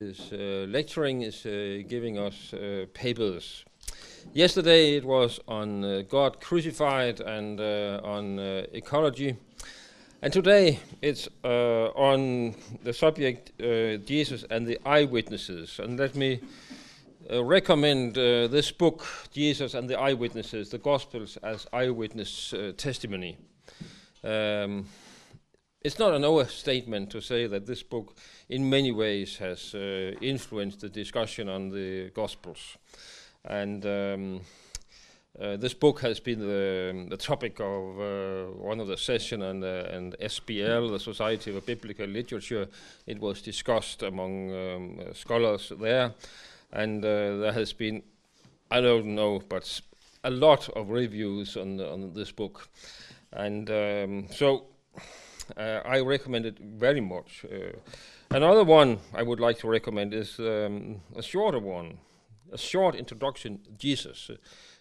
is uh, lecturing, is uh, giving us uh, papers. Yesterday it was on uh, God crucified and uh, on uh, ecology, and today it's on the subject Jesus and the eyewitnesses. And let me recommend this book, Jesus and the Eyewitnesses, the Gospels as eyewitness testimony. Um, it's not an overstatement to say that this book, in many ways, has uh, influenced the discussion on the Gospels. And um, uh, this book has been the, the topic of uh, one of the sessions and, uh, and SBL, the Society of Biblical Literature. It was discussed among um, scholars there, and uh, there has been, I don't know, but a lot of reviews on, on this book. And um, so uh, I recommend it very much. Uh, another one I would like to recommend is um, a shorter one, a short introduction, Jesus. Uh,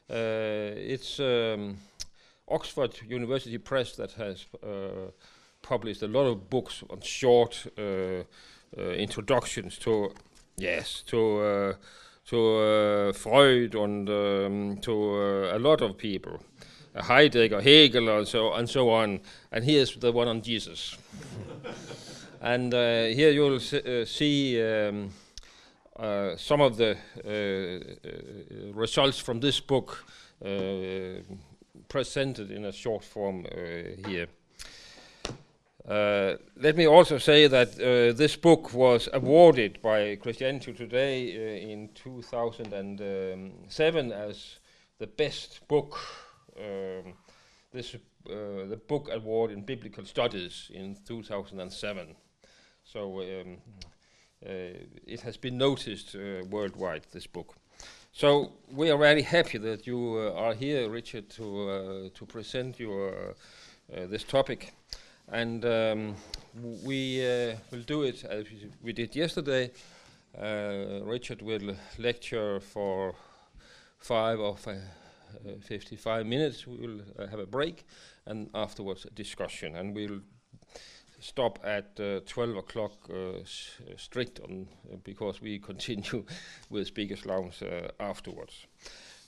it's um, Oxford University Press that has published a lot of books on short introductions to, yes, to to uh, Freud and um, to uh, a lot of people. Heidegger, Hegel, and so and so on. And here's the one on Jesus. and uh, here you'll uh, see um, uh, some of the uh, uh, results from this book uh, presented in a short form here. Uh, let me also say that uh, this book was awarded by Christianity Today uh, in 2007 as the best book um, this uh, the book award in biblical studies in 2007. So um, uh, it has been noticed uh, worldwide. This book. So we are very happy that you are here, Richard, to to present your this topic, and um, we will do it as we did yesterday. Richard will lecture for five or five uh, Uh, 55 minutes. We will uh, have a break and afterwards a discussion. And we'll stop at uh, 12 o'clock uh, uh, strict on because we continue with Speakers Lounge afterwards.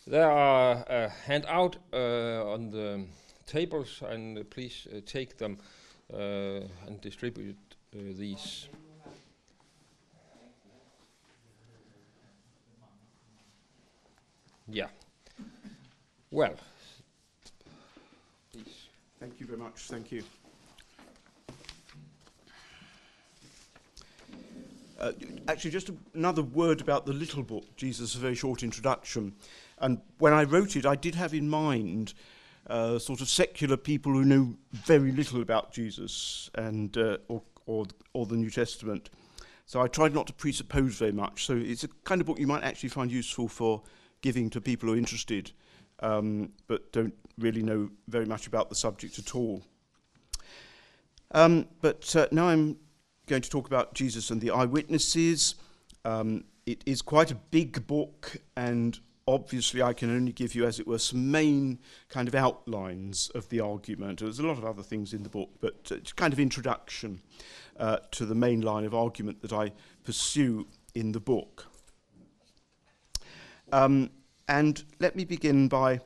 There are a handout on the tables, and please take them and distribute these. Yeah. Well, please. Thank you very much. Thank you. Uh, actually, just a, another word about the little book, Jesus, a very short introduction. And when I wrote it, I did have in mind uh, sort of secular people who know very little about Jesus and uh, or, or, or the New Testament. So I tried not to presuppose very much. So it's a kind of book you might actually find useful for giving to people who are interested um, but don't really know very much about the subject at all. Um, but uh, now I'm going to talk about Jesus and the eyewitnesses. Um, it is quite a big book, and obviously, I can only give you, as it were, some main kind of outlines of the argument. There's a lot of other things in the book, but uh, it's kind of introduction uh, to the main line of argument that I pursue in the book. Um, and let me begin by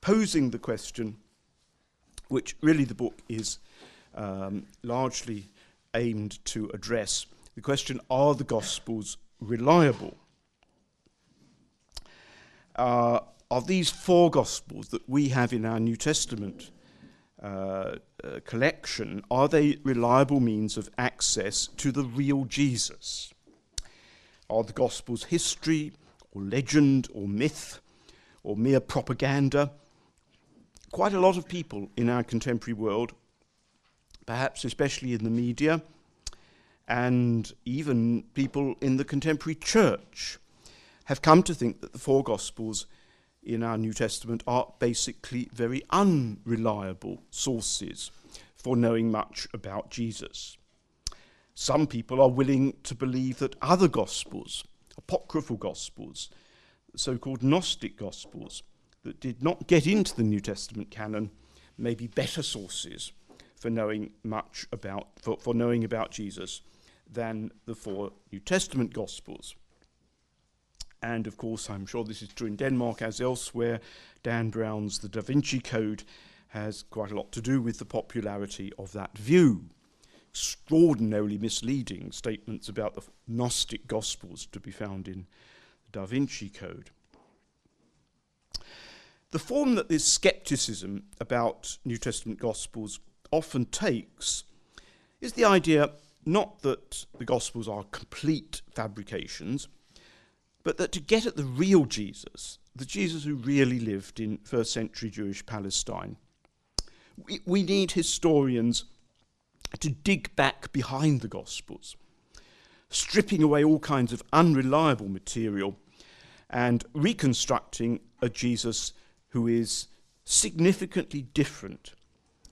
posing the question, which really the book is um, largely aimed to address the question are the Gospels reliable? Uh, are these four Gospels that we have in our New Testament uh, uh, collection, are they reliable means of access to the real Jesus? Are the Gospels history, or legend or myth or mere propaganda. Quite a lot of people in our contemporary world, perhaps especially in the media, and even people in the contemporary church, have come to think that the four Gospels in our New Testament are basically very unreliable sources for knowing much about Jesus. Some people are willing to believe that other Gospels apocryphal gospels, so called Gnostic gospels, that did not get into the New Testament canon, may be better sources for knowing much about, for, for knowing about Jesus than the four New Testament Gospels. And of course, I'm sure this is true in Denmark as elsewhere. Dan Brown's The Da Vinci Code has quite a lot to do with the popularity of that view. Extraordinarily misleading statements about the Gnostic Gospels to be found in the Da Vinci Code. The form that this skepticism about New Testament Gospels often takes is the idea not that the Gospels are complete fabrications, but that to get at the real Jesus, the Jesus who really lived in first century Jewish Palestine, we, we need historians to dig back behind the Gospels, stripping away all kinds of unreliable material and reconstructing a Jesus who is significantly different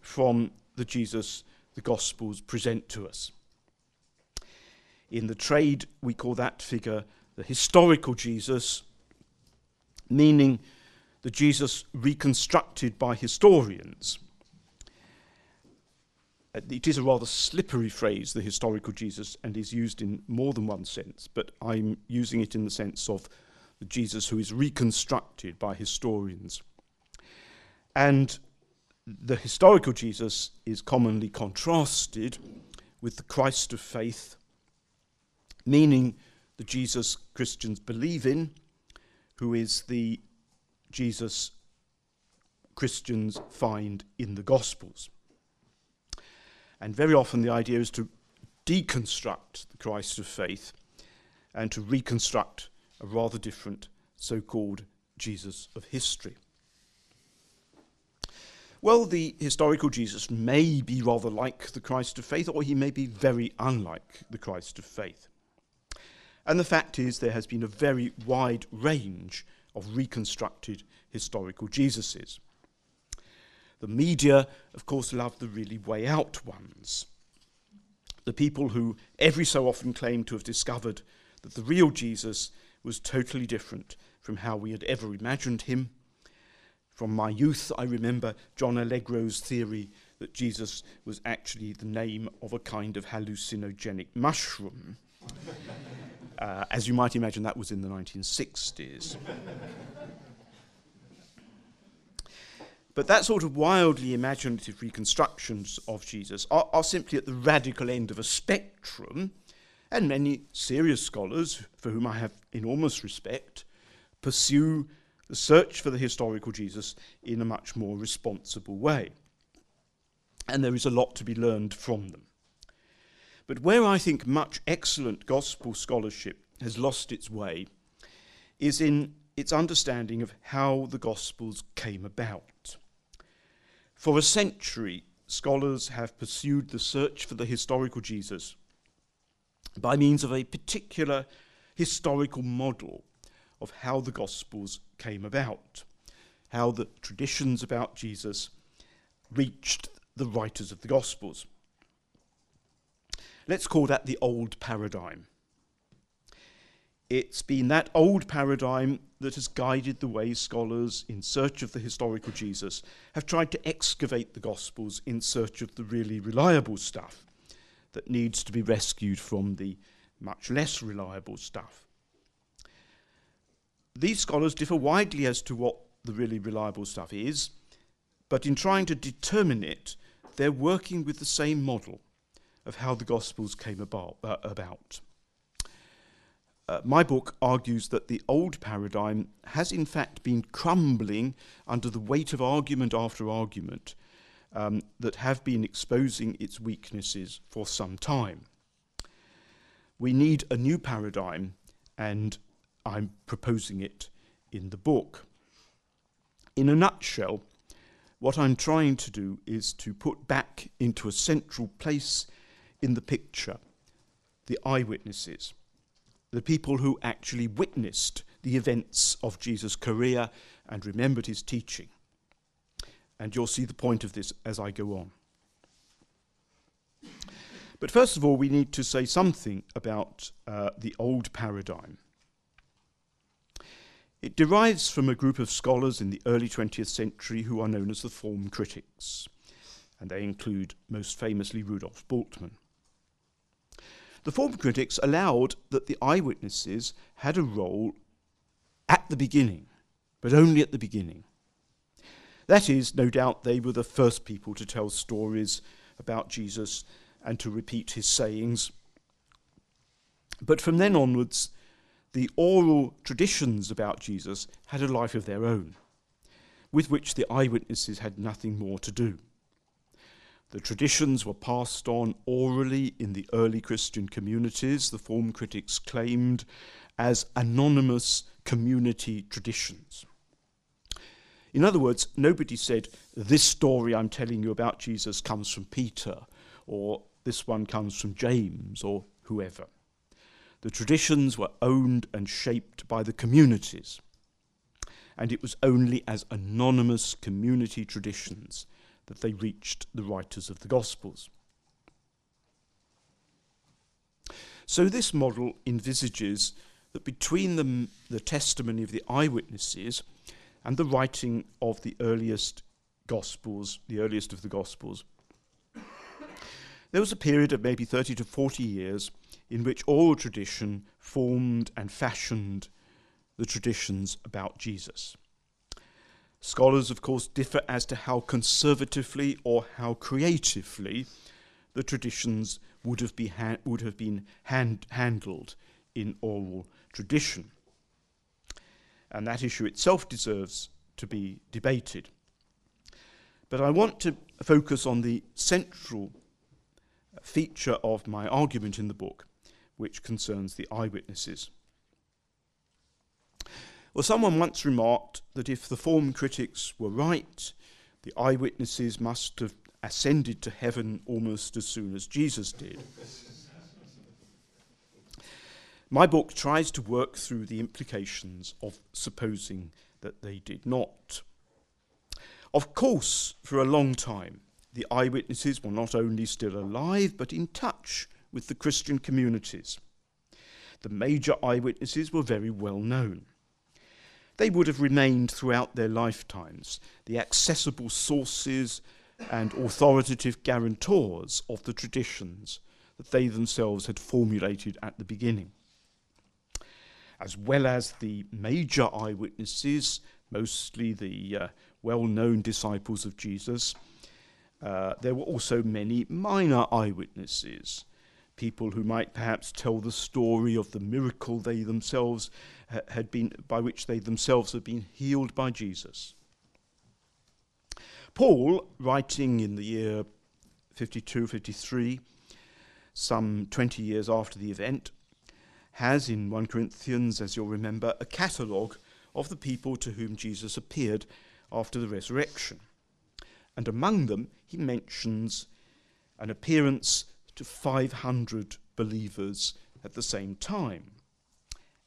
from the Jesus the Gospels present to us. In the trade, we call that figure the historical Jesus, meaning the Jesus reconstructed by historians. Uh, it is a rather slippery phrase, the historical Jesus, and is used in more than one sense, but I'm using it in the sense of the Jesus who is reconstructed by historians. And the historical Jesus is commonly contrasted with the Christ of faith, meaning the Jesus Christians believe in, who is the Jesus Christians find in the Gospels. And very often the idea is to deconstruct the Christ of faith and to reconstruct a rather different so called Jesus of history. Well, the historical Jesus may be rather like the Christ of faith, or he may be very unlike the Christ of faith. And the fact is, there has been a very wide range of reconstructed historical Jesuses. The media, of course, love the really way out ones. The people who every so often claim to have discovered that the real Jesus was totally different from how we had ever imagined him from my youth, I remember John Allegro's theory that Jesus was actually the name of a kind of hallucinogenic mushroom. uh, as you might imagine, that was in the 1960s. But that sort of wildly imaginative reconstructions of Jesus are, are, simply at the radical end of a spectrum, and many serious scholars, for whom I have enormous respect, pursue the search for the historical Jesus in a much more responsible way. And there is a lot to be learned from them. But where I think much excellent gospel scholarship has lost its way is in its understanding of how the Gospels came about. For a century, scholars have pursued the search for the historical Jesus by means of a particular historical model of how the Gospels came about, how the traditions about Jesus reached the writers of the Gospels. Let's call that the old paradigm. It's been that old paradigm that has guided the way scholars in search of the historical Jesus have tried to excavate the Gospels in search of the really reliable stuff that needs to be rescued from the much less reliable stuff. These scholars differ widely as to what the really reliable stuff is, but in trying to determine it, they're working with the same model of how the Gospels came about. Uh, about. Uh, my book argues that the old paradigm has in fact been crumbling under the weight of argument after argument um, that have been exposing its weaknesses for some time. We need a new paradigm, and I'm proposing it in the book. In a nutshell, what I'm trying to do is to put back into a central place in the picture the eyewitnesses, the people who actually witnessed the events of Jesus' career and remembered his teaching. And you'll see the point of this as I go on. But first of all, we need to say something about uh, the old paradigm. It derives from a group of scholars in the early 20th century who are known as the form critics, and they include most famously Rudolf Bultmann. The form critics allowed that the eyewitnesses had a role at the beginning, but only at the beginning. That is, no doubt they were the first people to tell stories about Jesus and to repeat his sayings. But from then onwards, the oral traditions about Jesus had a life of their own, with which the eyewitnesses had nothing more to do. The traditions were passed on orally in the early Christian communities, the form critics claimed, as anonymous community traditions. In other words, nobody said, This story I'm telling you about Jesus comes from Peter, or this one comes from James, or whoever. The traditions were owned and shaped by the communities, and it was only as anonymous community traditions that they reached the writers of the Gospels. So, this model envisages that between the, the testimony of the eyewitnesses and the writing of the earliest Gospels, the earliest of the Gospels. There was a period of maybe 30 to 40 years in which oral tradition formed and fashioned the traditions about Jesus. Scholars, of course, differ as to how conservatively or how creatively the traditions would have, be would have been hand- handled in oral tradition and that issue itself deserves to be debated. But I want to focus on the central feature of my argument in the book, which concerns the eyewitnesses. Well, someone once remarked that if the form critics were right, the eyewitnesses must have ascended to heaven almost as soon as Jesus did. My book tries to work through the implications of supposing that they did not. Of course, for a long time, the eyewitnesses were not only still alive, but in touch with the Christian communities. The major eyewitnesses were very well known. They would have remained throughout their lifetimes the accessible sources and authoritative guarantors of the traditions that they themselves had formulated at the beginning as well as the major eyewitnesses, mostly the uh, well known disciples of Jesus. Uh, there were also many minor eyewitnesses, people who might perhaps tell the story of the miracle they themselves ha- had been, by which they themselves had been healed by Jesus. Paul, writing in the year 52 53, some 20 years after the event, has in 1 Corinthians, as you'll remember, a catalogue of the people to whom Jesus appeared after the resurrection. And among them, he mentions an appearance to 500 believers at the same time.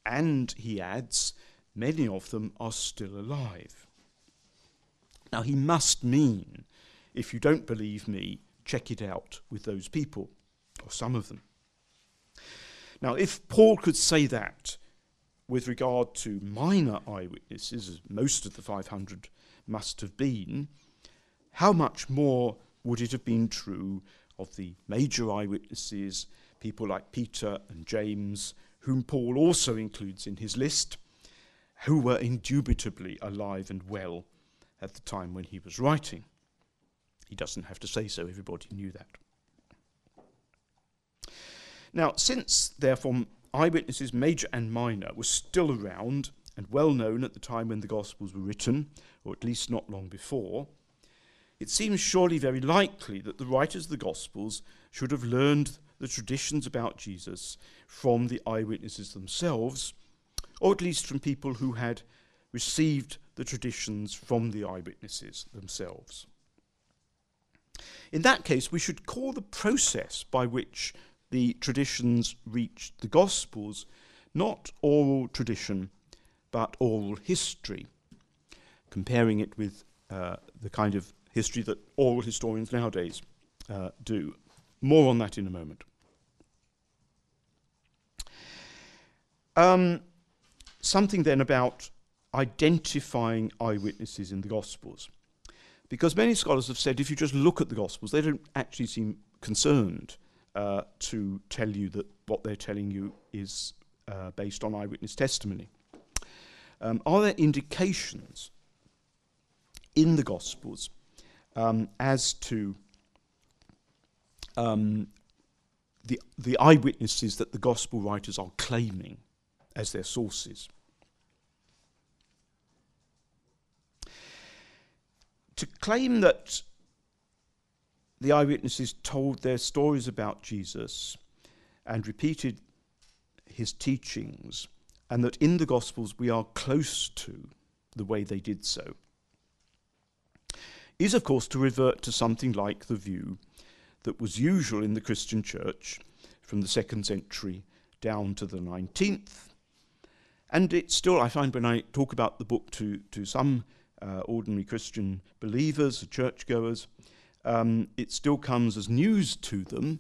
And he adds, many of them are still alive. Now, he must mean, if you don't believe me, check it out with those people, or some of them. Now, if Paul could say that with regard to minor eyewitnesses, as most of the 500 must have been, how much more would it have been true of the major eyewitnesses, people like Peter and James, whom Paul also includes in his list, who were indubitably alive and well at the time when he was writing? He doesn't have to say so, everybody knew that. Now, since, therefore, eyewitnesses, major and minor, were still around and well known at the time when the Gospels were written, or at least not long before, it seems surely very likely that the writers of the Gospels should have learned the traditions about Jesus from the eyewitnesses themselves, or at least from people who had received the traditions from the eyewitnesses themselves. In that case, we should call the process by which the traditions reached the Gospels, not oral tradition, but oral history, comparing it with uh, the kind of history that oral historians nowadays uh, do. More on that in a moment. Um, something then about identifying eyewitnesses in the Gospels. Because many scholars have said if you just look at the Gospels, they don't actually seem concerned uh, to tell you that what they're telling you is uh, based on eyewitness testimony. Um, are there indications in the Gospels um, as to um, the, the eyewitnesses that the Gospel writers are claiming as their sources? To claim that the eyewitnesses told their stories about Jesus and repeated his teachings, and that in the Gospels we are close to the way they did so, is of course to revert to something like the view that was usual in the Christian church from the second century down to the 19th. And it's still, I find when I talk about the book to, to some uh, ordinary Christian believers, churchgoers, um, it still comes as news to them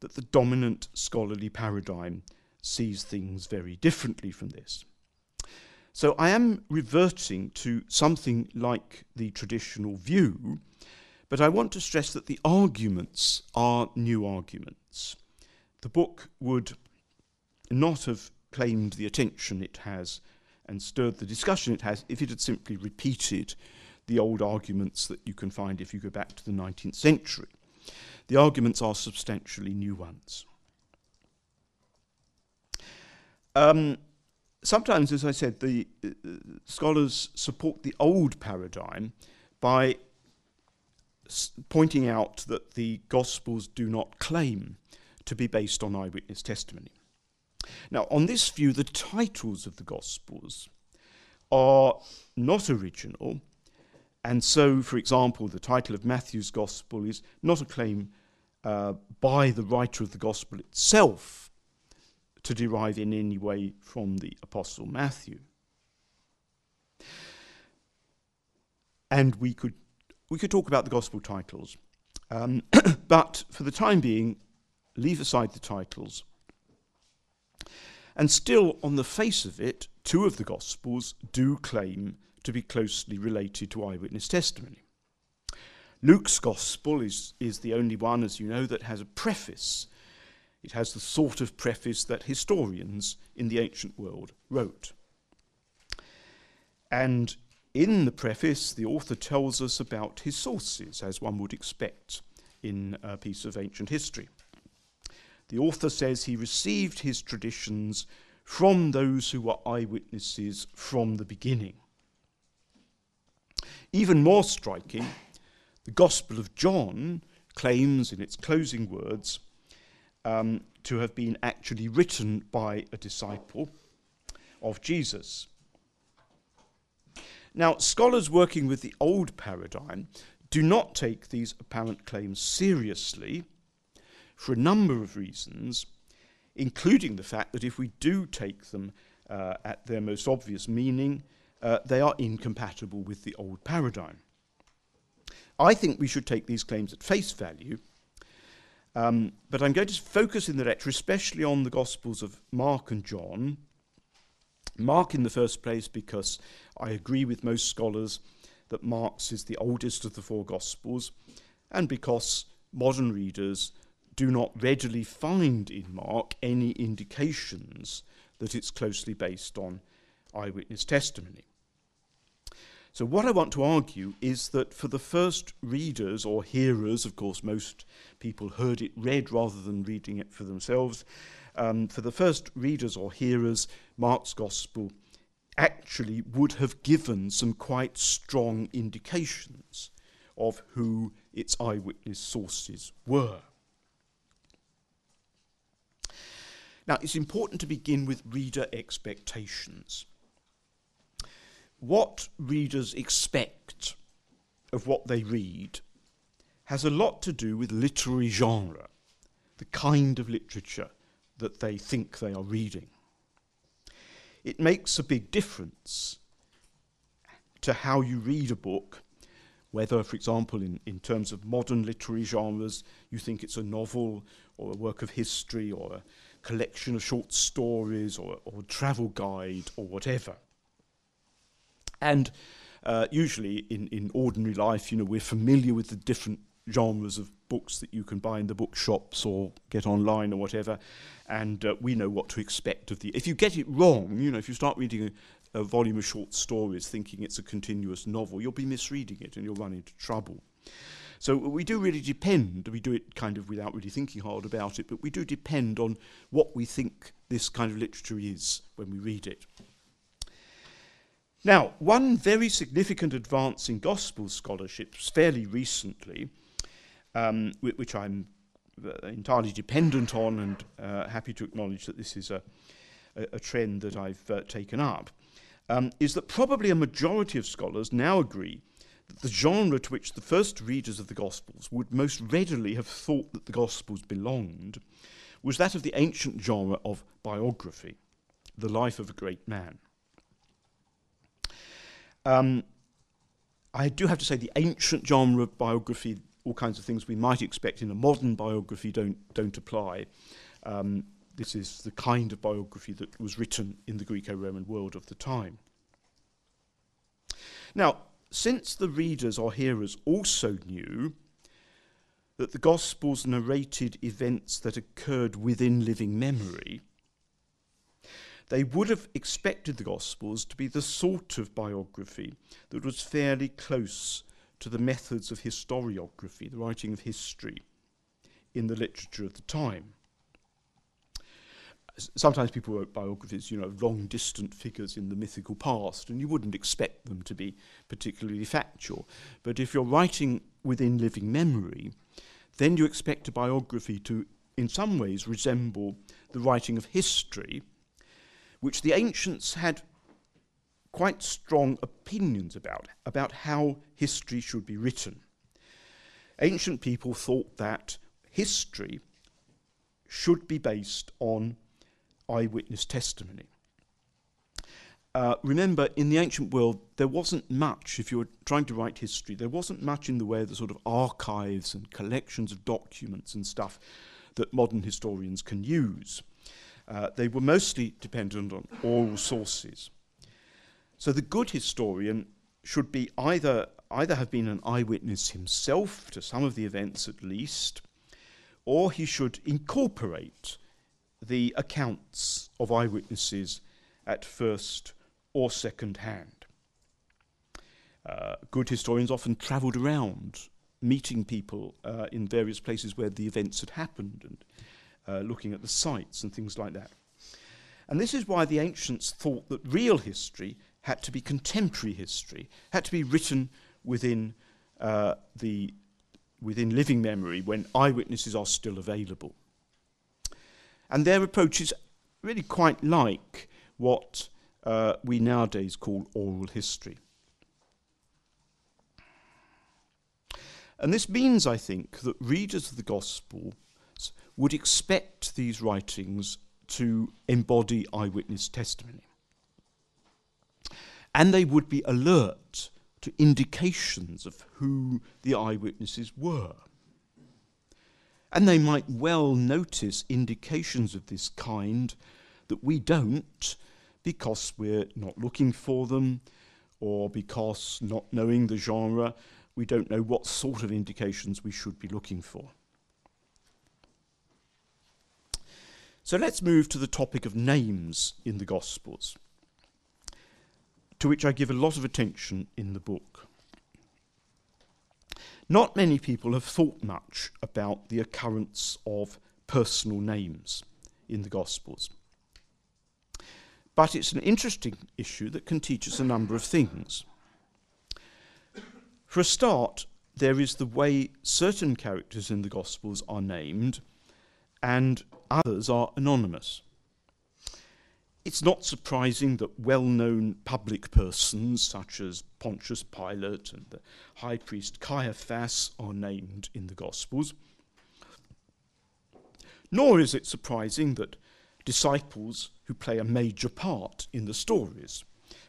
that the dominant scholarly paradigm sees things very differently from this. So I am reverting to something like the traditional view, but I want to stress that the arguments are new arguments. The book would not have claimed the attention it has and stirred the discussion it has if it had simply repeated the old arguments that you can find if you go back to the 19th century. The arguments are substantially new ones. Um, sometimes, as I said, the uh, scholars support the old paradigm by pointing out that the Gospels do not claim to be based on eyewitness testimony. Now, on this view, the titles of the Gospels are not original, and so, for example, the title of Matthew's Gospel is not a claim uh, by the writer of the Gospel itself to derive in any way from the Apostle Matthew. And we could, we could talk about the Gospel titles, um, but for the time being, leave aside the titles. And still, on the face of it, two of the Gospels do claim to be closely related to eyewitness testimony. Luke's Gospel is, is the only one, as you know, that has a preface. It has the sort of preface that historians in the ancient world wrote. And in the preface, the author tells us about his sources, as one would expect in a piece of ancient history. The author says he received his traditions from those who were eyewitnesses from the beginning. Even more striking, the Gospel of John claims in its closing words um, to have been actually written by a disciple of Jesus. Now, scholars working with the old paradigm do not take these apparent claims seriously for a number of reasons, including the fact that if we do take them uh, at their most obvious meaning, uh, they are incompatible with the old paradigm. I think we should take these claims at face value, um, but I'm going to focus in the lecture especially on the Gospels of Mark and John. Mark, in the first place, because I agree with most scholars that Mark's is the oldest of the four Gospels, and because modern readers do not readily find in Mark any indications that it's closely based on eyewitness testimony. So, what I want to argue is that for the first readers or hearers, of course, most people heard it read rather than reading it for themselves. Um, for the first readers or hearers, Mark's Gospel actually would have given some quite strong indications of who its eyewitness sources were. Now, it's important to begin with reader expectations what readers expect of what they read has a lot to do with literary genre, the kind of literature that they think they are reading. It makes a big difference to how you read a book, whether, for example, in, in terms of modern literary genres, you think it's a novel or a work of history or a collection of short stories or, or a travel guide or whatever. And uh, usually in, in ordinary life, you know, we're familiar with the different genres of books that you can buy in the bookshops or get online or whatever, and uh, we know what to expect of the. If you get it wrong, you know, if you start reading a, a volume of short stories thinking it's a continuous novel, you'll be misreading it and you'll run into trouble. So we do really depend, we do it kind of without really thinking hard about it, but we do depend on what we think this kind of literature is when we read it. Now, one very significant advance in gospel scholarship fairly recently, um, which I'm uh, entirely dependent on and uh, happy to acknowledge that this is a, a, a trend that I've uh, taken up, um, is that probably a majority of scholars now agree that the genre to which the first readers of the Gospels would most readily have thought that the Gospels belonged was that of the ancient genre of biography, the life of a great man. Um, I do have to say the ancient genre of biography, all kinds of things we might expect in a modern biography don't, don't apply. Um, this is the kind of biography that was written in the Greco-Roman world of the time. Now, since the readers or hearers also knew that the Gospels narrated events that occurred within living memory, they would have expected the Gospels to be the sort of biography that was fairly close to the methods of historiography, the writing of history, in the literature of the time sometimes people wrote biographies, you know, of long distant figures in the mythical past, and you wouldn't expect them to be particularly factual. But if you're writing within living memory, then you expect a biography to, in some ways, resemble the writing of history, which the ancients had quite strong opinions about, about how history should be written. Ancient people thought that history should be based on eyewitness testimony. Uh, remember, in the ancient world, there wasn't much, if you were trying to write history, there wasn't much in the way of the sort of archives and collections of documents and stuff that modern historians can use. Uh, they were mostly dependent on oral sources. So the good historian should be either, either have been an eyewitness himself to some of the events at least, or he should incorporate the accounts of eyewitnesses at first or second hand. Uh, good historians often travelled around, meeting people uh, in various places where the events had happened and uh, looking at the sites and things like that. And this is why the ancients thought that real history had to be contemporary history, had to be written within uh, the within living memory when eyewitnesses are still available. And their approach is really quite like what uh, we nowadays call oral history. And this means, I think, that readers of the Gospels would expect these writings to embody eyewitness testimony. And they would be alert to indications of who the eyewitnesses were. And they might well notice indications of this kind that we don't because we're not looking for them or because, not knowing the genre, we don't know what sort of indications we should be looking for. So let's move to the topic of names in the Gospels, to which I give a lot of attention in the book. Not many people have thought much about the occurrence of personal names in the Gospels. But it's an interesting issue that can teach us a number of things. For a start, there is the way certain characters in the Gospels are named and others are anonymous. It's not surprising that well known public persons such as Pontius Pilate and the high priest Caiaphas are named in the Gospels. Nor is it surprising that disciples who play a major part in the stories,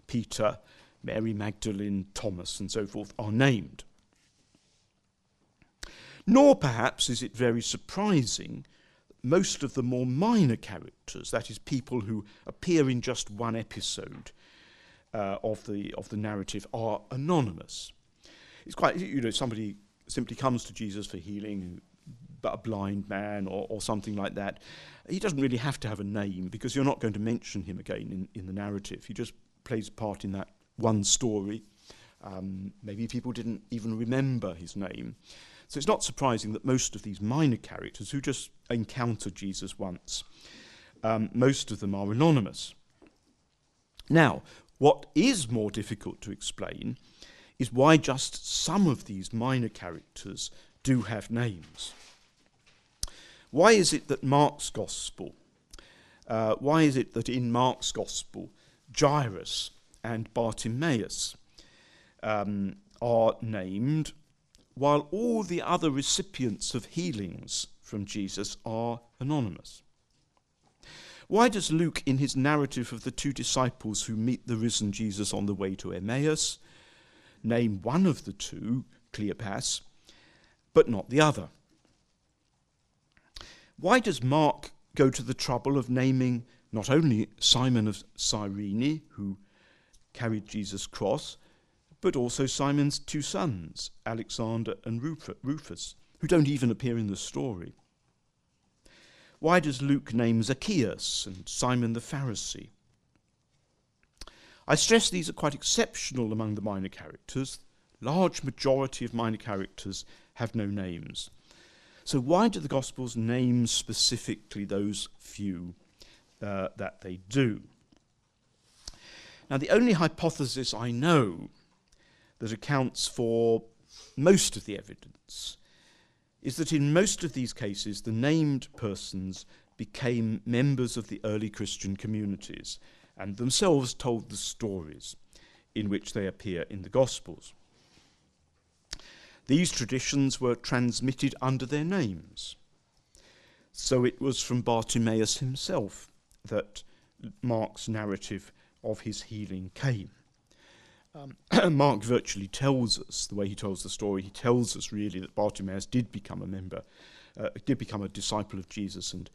Peter, Mary Magdalene, Thomas, and so forth, are named. Nor perhaps is it very surprising most of the more minor characters, that is, people who appear in just one episode uh, of, the, of the narrative, are anonymous. It's quite, you know, somebody simply comes to Jesus for healing, but a blind man or, or something like that, he doesn't really have to have a name because you're not going to mention him again in, in the narrative. He just plays a part in that one story. Um, maybe people didn't even remember his name. So it's not surprising that most of these minor characters who just encounter Jesus once, um, most of them are anonymous. Now, what is more difficult to explain is why just some of these minor characters do have names. Why is it that Mark's Gospel, uh, why is it that in Mark's Gospel, Jairus and Bartimaeus um, are named, while all the other recipients of healings from Jesus are anonymous? Why does Luke, in his narrative of the two disciples who meet the risen Jesus on the way to Emmaus, name one of the two, Cleopas, but not the other? Why does Mark go to the trouble of naming not only Simon of Cyrene, who carried Jesus' cross, but also Simon's two sons, Alexander and Rufus, who don't even appear in the story? Why does Luke name Zacchaeus and Simon the Pharisee? I stress these are quite exceptional among the minor characters. Large majority of minor characters have no names. So, why do the Gospels name specifically those few uh, that they do? Now, the only hypothesis I know that accounts for most of the evidence is that in most of these cases, the named persons became members of the early Christian communities and themselves told the stories in which they appear in the Gospels. These traditions were transmitted under their names. So it was from Bartimaeus himself that Mark's narrative of his healing came. Um, Mark virtually tells us, the way he tells the story, he tells us really that Bartimaeus did become a member, uh, did become a disciple of Jesus and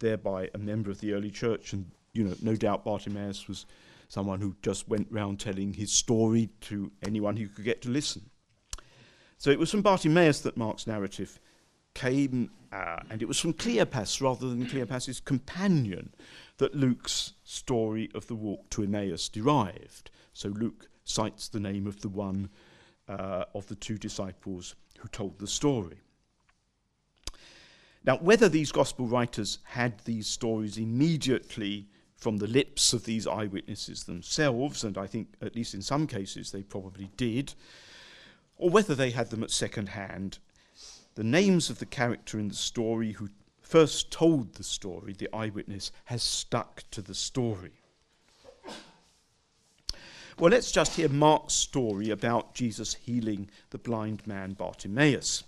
thereby a member of the early church. And, you know, no doubt Bartimaeus was someone who just went round telling his story to anyone who could get to listen. So it was from Bartimaeus that Mark's narrative came, uh, and it was from Cleopas rather than Cleopas's companion that Luke's story of the walk to Emmaus derived. So Luke cites the name of the one uh, of the two disciples who told the story. Now, whether these gospel writers had these stories immediately from the lips of these eyewitnesses themselves, and I think at least in some cases they probably did, or whether they had them at second hand, the names of the character in the story who first told the story, the eyewitness, has stuck to the story. Well, let's just hear Mark's story about Jesus healing the blind man Bartimaeus.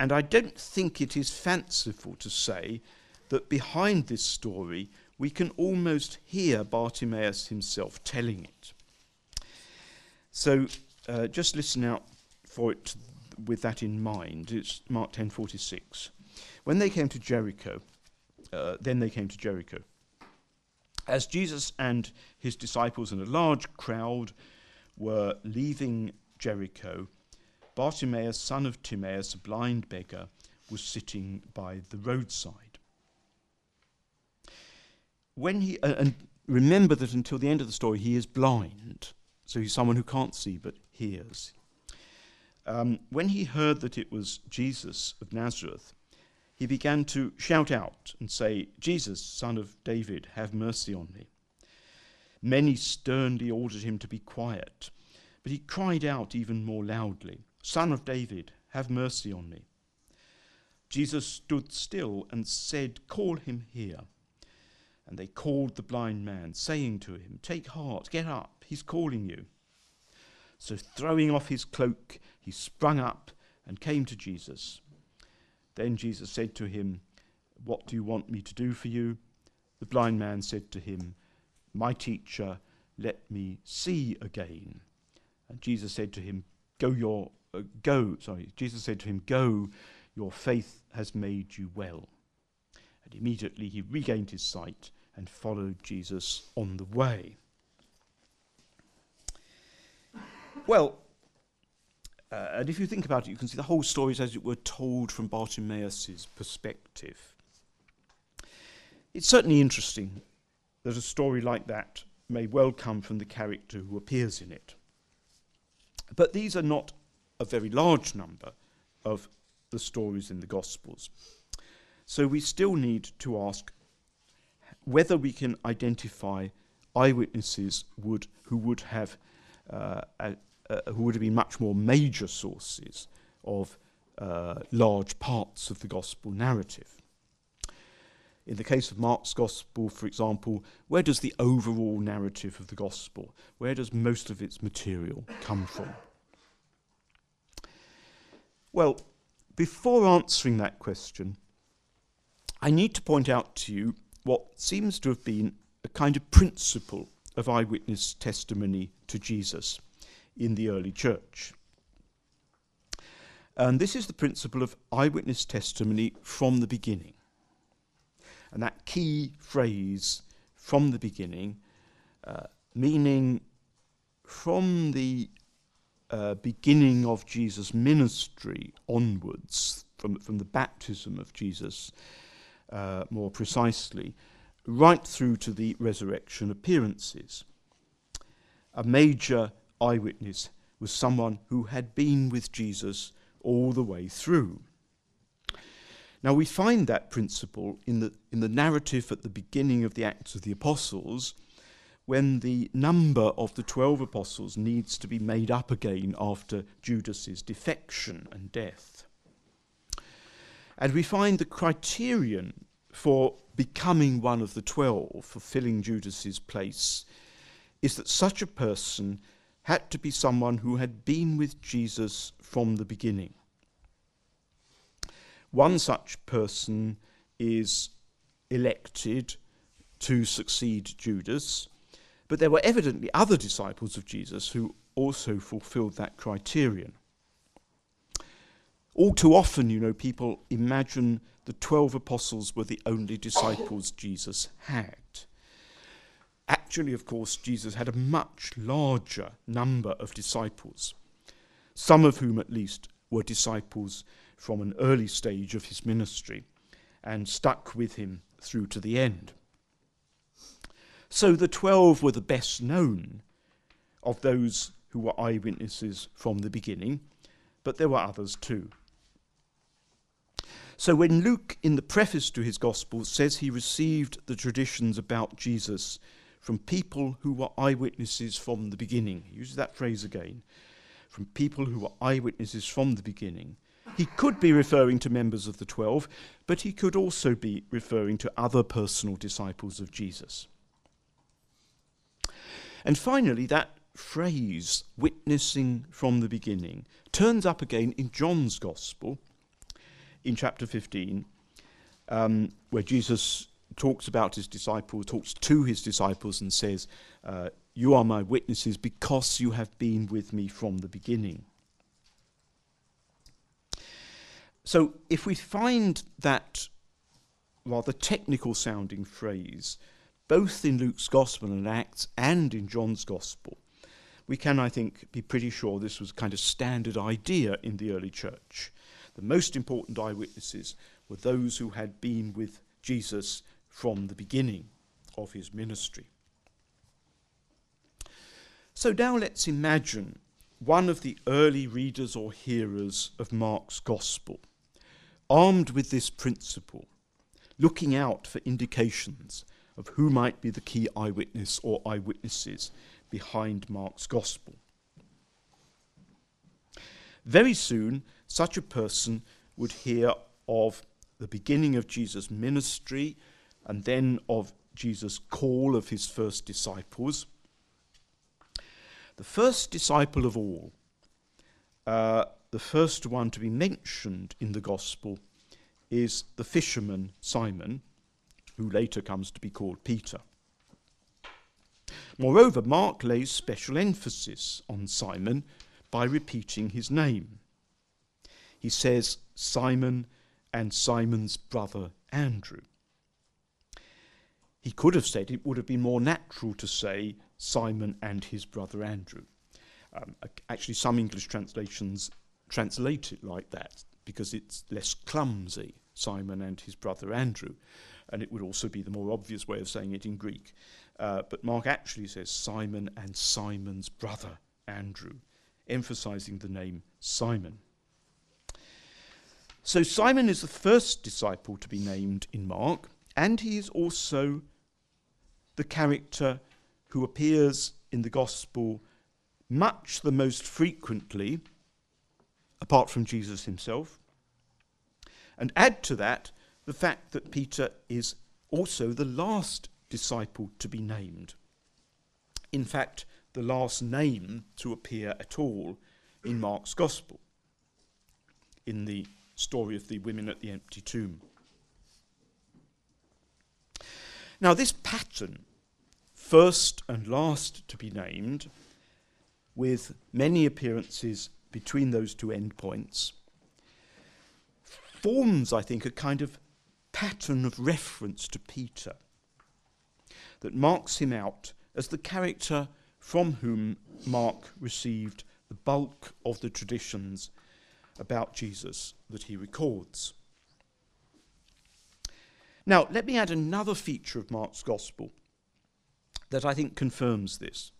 And I don't think it is fanciful to say that behind this story we can almost hear Bartimaeus himself telling it. So uh, just listen out for it with that in mind. It's Mark 10:46. When they came to Jericho, uh, then they came to Jericho. As Jesus and his disciples and a large crowd were leaving Jericho, Bartimaeus, son of Timaeus, a blind beggar, was sitting by the roadside. When he uh, and remember that until the end of the story he is blind, so he's someone who can't see but hears. Um, when he heard that it was Jesus of Nazareth, he began to shout out and say, Jesus, son of David, have mercy on me. Many sternly ordered him to be quiet, but he cried out even more loudly, Son of David, have mercy on me. Jesus stood still and said, Call him here. And they called the blind man, saying to him, Take heart, get up, he's calling you. So, throwing off his cloak, he sprung up and came to Jesus. Then Jesus said to him, What do you want me to do for you? The blind man said to him, My teacher, let me see again. And Jesus said to him, Go your uh, go, sorry, Jesus said to him, Go, your faith has made you well. And immediately he regained his sight and followed Jesus on the way. Well, Uh, and if you think about it, you can see the whole story is, as it were, told from Bartimaeus' perspective. It's certainly interesting that a story like that may well come from the character who appears in it. But these are not a very large number of the stories in the Gospels. So we still need to ask whether we can identify eyewitnesses would, who would have uh, who would have been much more major sources of uh, large parts of the gospel narrative. In the case of Mark's gospel, for example, where does the overall narrative of the gospel, where does most of its material come from? Well, before answering that question, I need to point out to you what seems to have been a kind of principle of eyewitness testimony to Jesus in the early church. And this is the principle of eyewitness testimony from the beginning. And that key phrase, from the beginning, uh, meaning from the uh, beginning of Jesus' ministry onwards, from, from the baptism of Jesus uh, more precisely, right through to the resurrection appearances. A major eyewitness was someone who had been with Jesus all the way through. Now, we find that principle in the, in the narrative at the beginning of the Acts of the Apostles, when the number of the twelve apostles needs to be made up again after Judas's defection and death. And we find the criterion for becoming one of the twelve, fulfilling Judas's place, is that such a person had to be someone who had been with Jesus from the beginning. One such person is elected to succeed Judas, but there were evidently other disciples of Jesus who also fulfilled that criterion. All too often, you know, people imagine the 12 apostles were the only disciples Jesus had. Actually, of course, Jesus had a much larger number of disciples, some of whom at least were disciples from an early stage of his ministry and stuck with him through to the end. So the twelve were the best known of those who were eyewitnesses from the beginning, but there were others too. So when Luke, in the preface to his Gospel, says he received the traditions about Jesus from people who were eyewitnesses from the beginning. He uses that phrase again. From people who were eyewitnesses from the beginning. He could be referring to members of the twelve, but he could also be referring to other personal disciples of Jesus. And finally, that phrase, witnessing from the beginning, turns up again in John's Gospel in chapter 15, um, where Jesus talks about his disciples, talks to his disciples, and says, uh, You are my witnesses because you have been with me from the beginning. So, if we find that rather technical sounding phrase, both in Luke's Gospel and Acts and in John's Gospel, we can, I think, be pretty sure this was kind of standard idea in the early church. The most important eyewitnesses were those who had been with Jesus from the beginning of his ministry. So now let's imagine one of the early readers or hearers of Mark's Gospel, armed with this principle, looking out for indications of who might be the key eyewitness or eyewitnesses behind Mark's Gospel. Very soon, such a person would hear of the beginning of Jesus' ministry and then of Jesus' call of his first disciples. The first disciple of all, uh, the first one to be mentioned in the Gospel, is the fisherman Simon, who later comes to be called Peter. Moreover, Mark lays special emphasis on Simon by repeating his name. He says, Simon and Simon's brother Andrew. He could have said it would have been more natural to say Simon and his brother Andrew. Um, actually, some English translations translate it like that because it's less clumsy, Simon and his brother Andrew. And it would also be the more obvious way of saying it in Greek. Uh, but Mark actually says Simon and Simon's brother Andrew, emphasizing the name Simon. So Simon is the first disciple to be named in Mark, and he is also the character who appears in the gospel much the most frequently, apart from Jesus himself. And add to that the fact that Peter is also the last disciple to be named. In fact, the last name to appear at all in Mark's Gospel, in the story of the women at the empty tomb. Now, this pattern, first and last to be named, with many appearances between those two endpoints, forms, I think, a kind of pattern of reference to Peter that marks him out as the character from whom Mark received the bulk of the traditions about Jesus that he records. Now, let me add another feature of Mark's Gospel that I think confirms this.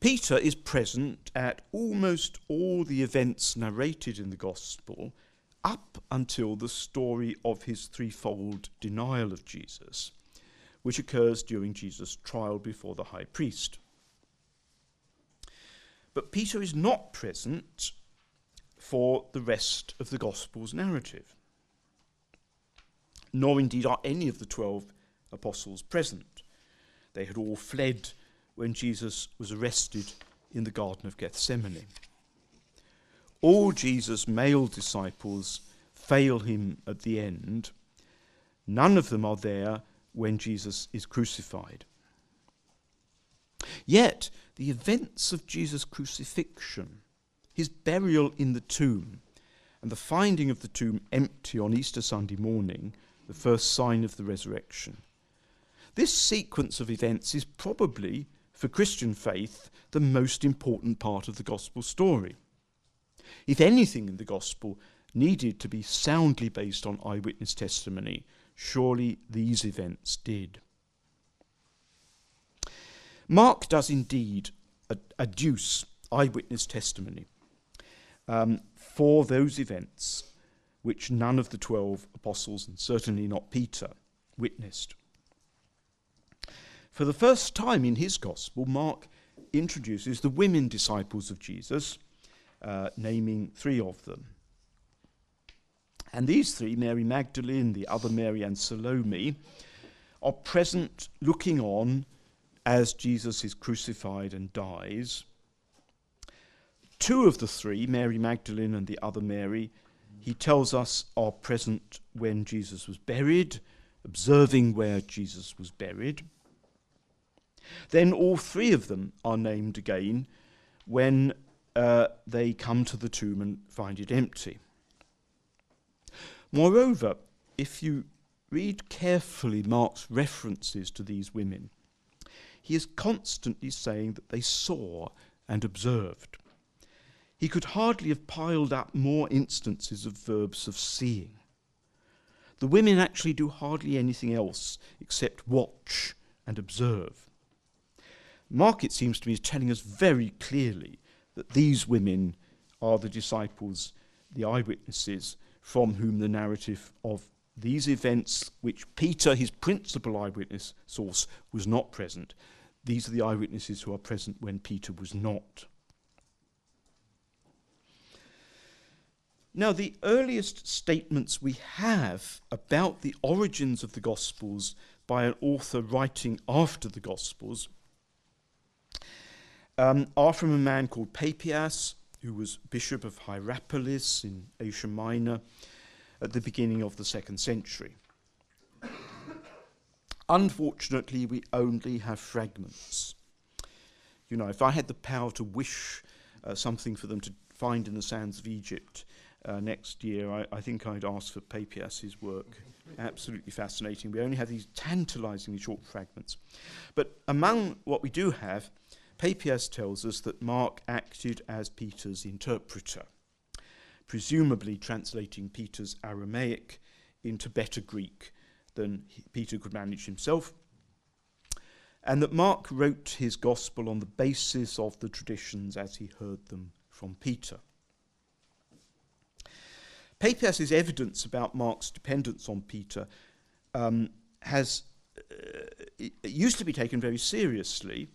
Peter is present at almost all the events narrated in the Gospel up until the story of his threefold denial of Jesus, which occurs during Jesus' trial before the high priest. But Peter is not present for the rest of the Gospel's narrative, nor indeed are any of the twelve apostles present. They had all fled when Jesus was arrested in the Garden of Gethsemane. All Jesus' male disciples fail him at the end. None of them are there when Jesus is crucified. Yet, the events of Jesus' crucifixion his burial in the tomb, and the finding of the tomb empty on Easter Sunday morning, the first sign of the resurrection. This sequence of events is probably, for Christian faith, the most important part of the gospel story. If anything in the gospel needed to be soundly based on eyewitness testimony, surely these events did. Mark does indeed adduce eyewitness testimony um, for those events which none of the twelve apostles, and certainly not Peter, witnessed. For the first time in his gospel, Mark introduces the women disciples of Jesus, uh, naming three of them. And these three, Mary Magdalene, the other Mary, and Salome, are present looking on as Jesus is crucified and dies Two of the three, Mary Magdalene and the other Mary, he tells us are present when Jesus was buried, observing where Jesus was buried. Then all three of them are named again when uh, they come to the tomb and find it empty. Moreover, if you read carefully Mark's references to these women, he is constantly saying that they saw and observed. He could hardly have piled up more instances of verbs of seeing. The women actually do hardly anything else except watch and observe. Mark, it seems to me, is telling us very clearly that these women are the disciples, the eyewitnesses, from whom the narrative of these events, which Peter, his principal eyewitness source, was not present, these are the eyewitnesses who are present when Peter was not. Now, the earliest statements we have about the origins of the Gospels by an author writing after the Gospels um, are from a man called Papias, who was Bishop of Hierapolis in Asia Minor at the beginning of the second century. Unfortunately, we only have fragments. You know, if I had the power to wish uh, something for them to find in the sands of Egypt, uh, next year, I, I, think I'd ask for Papias's work. Absolutely fascinating. We only have these tantalizingly short fragments. But among what we do have, Papias tells us that Mark acted as Peter's interpreter, presumably translating Peter's Aramaic into better Greek than he, Peter could manage himself, and that Mark wrote his gospel on the basis of the traditions as he heard them from Peter. Papias's evidence about Mark's dependence on Peter um, has uh, used to be taken very seriously,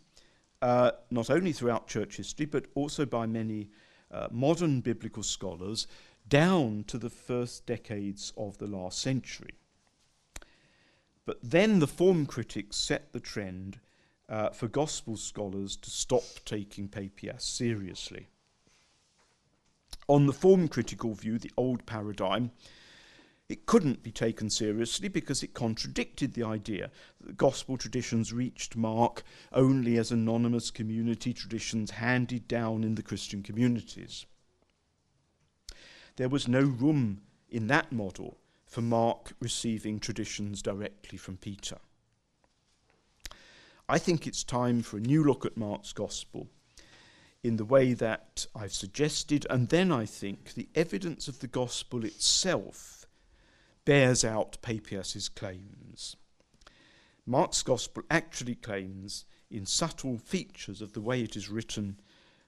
uh, not only throughout church history, but also by many uh, modern biblical scholars down to the first decades of the last century. But then the form critics set the trend uh, for gospel scholars to stop taking Papias seriously. On the form critical view, the old paradigm, it couldn't be taken seriously because it contradicted the idea that gospel traditions reached Mark only as anonymous community traditions handed down in the Christian communities. There was no room in that model for Mark receiving traditions directly from Peter. I think it's time for a new look at Mark's gospel in the way that I've suggested, and then I think the evidence of the gospel itself bears out Papias's claims. Mark's gospel actually claims, in subtle features of the way it is written,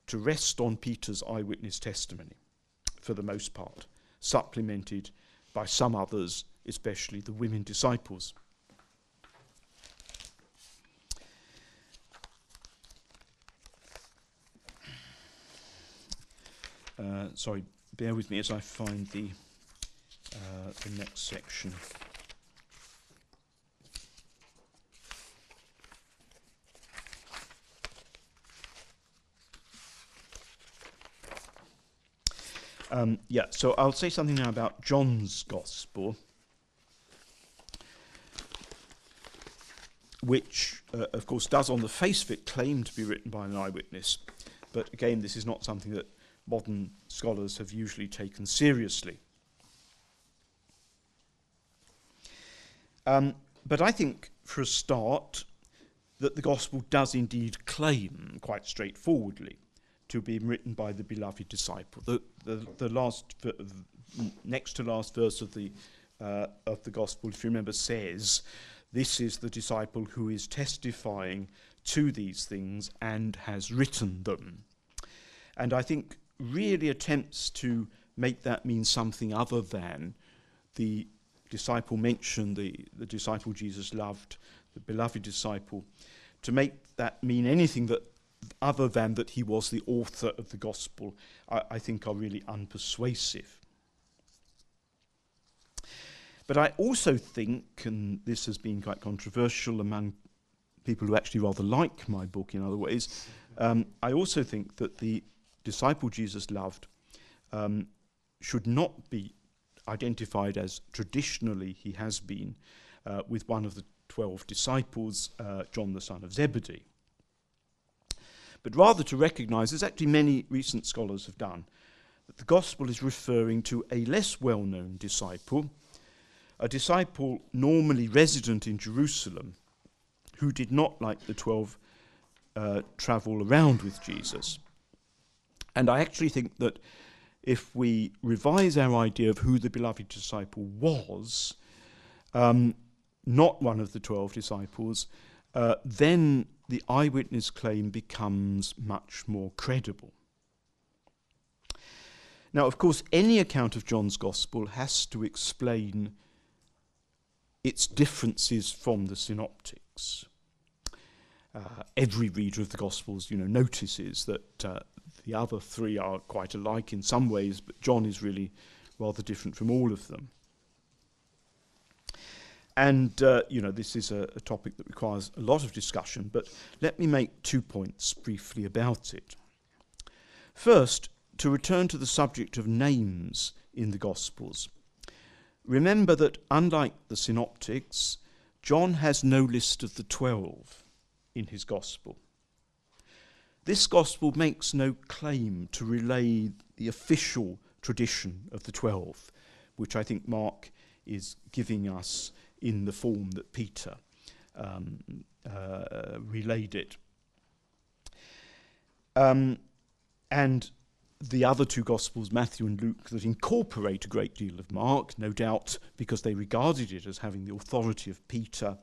to rest on Peter's eyewitness testimony, for the most part, supplemented by some others, especially the women disciples. Uh, sorry, bear with me as I find the, uh, the next section. Um, yeah, so I'll say something now about John's Gospel, which, uh, of course, does on the face of it claim to be written by an eyewitness. But again, this is not something that modern scholars have usually taken seriously. Um, but I think, for a start, that the Gospel does indeed claim, quite straightforwardly, to be written by the beloved disciple. The, the, the last, next to last verse of the, uh, of the Gospel, if you remember, says, This is the disciple who is testifying to these things and has written them. And I think really attempts to make that mean something other than the disciple mentioned, the, the disciple Jesus loved, the beloved disciple, to make that mean anything that other than that he was the author of the gospel, I, I think are really unpersuasive. But I also think, and this has been quite controversial among people who actually rather like my book in other ways, um, I also think that the disciple Jesus loved um, should not be identified as traditionally he has been uh, with one of the 12 disciples, uh, John the son of Zebedee. But rather to recognize, as actually many recent scholars have done, that the gospel is referring to a less well known disciple, a disciple normally resident in Jerusalem, who did not, like the 12, uh, travel around with Jesus. And I actually think that if we revise our idea of who the beloved disciple was, um, not one of the 12 disciples, uh, then the eyewitness claim becomes much more credible. Now, of course, any account of John's Gospel has to explain its differences from the synoptics. Uh, every reader of the Gospels, you know, notices that uh, the other three are quite alike in some ways, but John is really rather different from all of them. And, uh, you know, this is a, a, topic that requires a lot of discussion, but let me make two points briefly about it. First, to return to the subject of names in the Gospels. Remember that, unlike the Synoptics, John has no list of the twelve in his Gospel. This gospel makes no claim to relay the official tradition of the Twelve, which I think Mark is giving us in the form that Peter um, uh, relayed it. Um, and the other two Gospels, Matthew and Luke, that incorporate a great deal of Mark, no doubt because they regarded it as having the authority of Peter.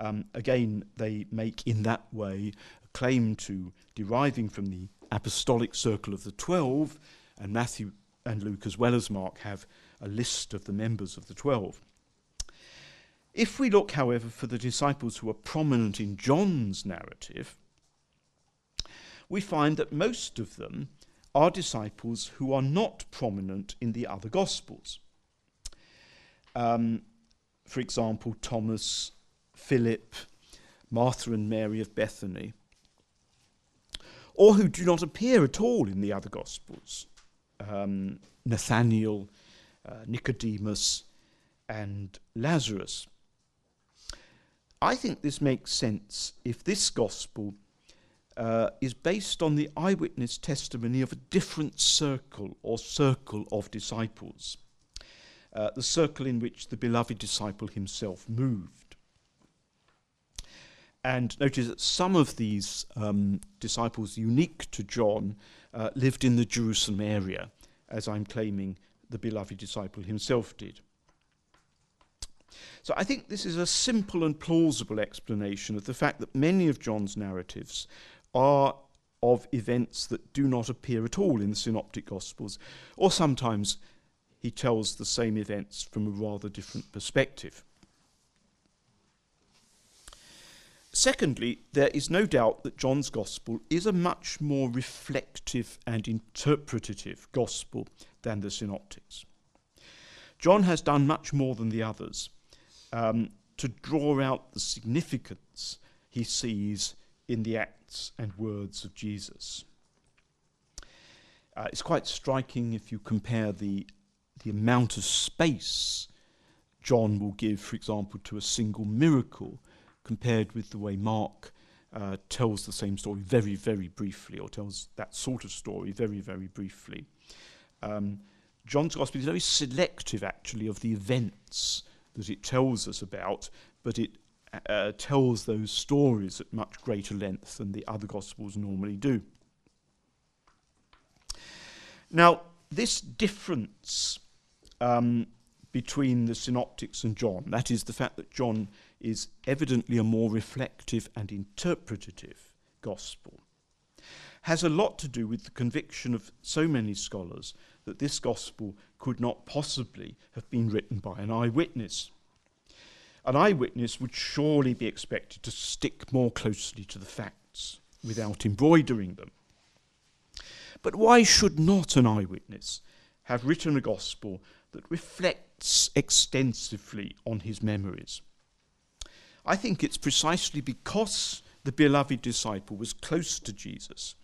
Um, again, they make in that way claim to deriving from the apostolic circle of the twelve, and Matthew and Luke, as well as Mark, have a list of the members of the twelve. If we look, however, for the disciples who are prominent in John's narrative, we find that most of them are disciples who are not prominent in the other Gospels. Um, for example, Thomas, Philip, Martha and Mary of Bethany, or who do not appear at all in the other Gospels. Um, Nathaniel, uh, Nicodemus, and Lazarus. I think this makes sense if this Gospel uh, is based on the eyewitness testimony of a different circle or circle of disciples, uh, the circle in which the beloved disciple himself moved. And notice that some of these um, disciples, unique to John, uh, lived in the Jerusalem area, as I'm claiming the beloved disciple himself did. So I think this is a simple and plausible explanation of the fact that many of John's narratives are of events that do not appear at all in the Synoptic Gospels, or sometimes he tells the same events from a rather different perspective. Secondly, there is no doubt that John's Gospel is a much more reflective and interpretative Gospel than the Synoptics. John has done much more than the others um, to draw out the significance he sees in the acts and words of Jesus. Uh, it's quite striking if you compare the, the amount of space John will give, for example, to a single miracle compared with the way Mark uh, tells the same story very, very briefly, or tells that sort of story very, very briefly. Um, John's Gospel is very selective, actually, of the events that it tells us about, but it uh, tells those stories at much greater length than the other Gospels normally do. Now, this difference um, between the Synoptics and John, that is, the fact that John is evidently a more reflective and interpretative Gospel, has a lot to do with the conviction of so many scholars that this Gospel could not possibly have been written by an eyewitness. An eyewitness would surely be expected to stick more closely to the facts without embroidering them. But why should not an eyewitness have written a gospel that reflects extensively on his memories? I think it's precisely because the beloved disciple was close to Jesus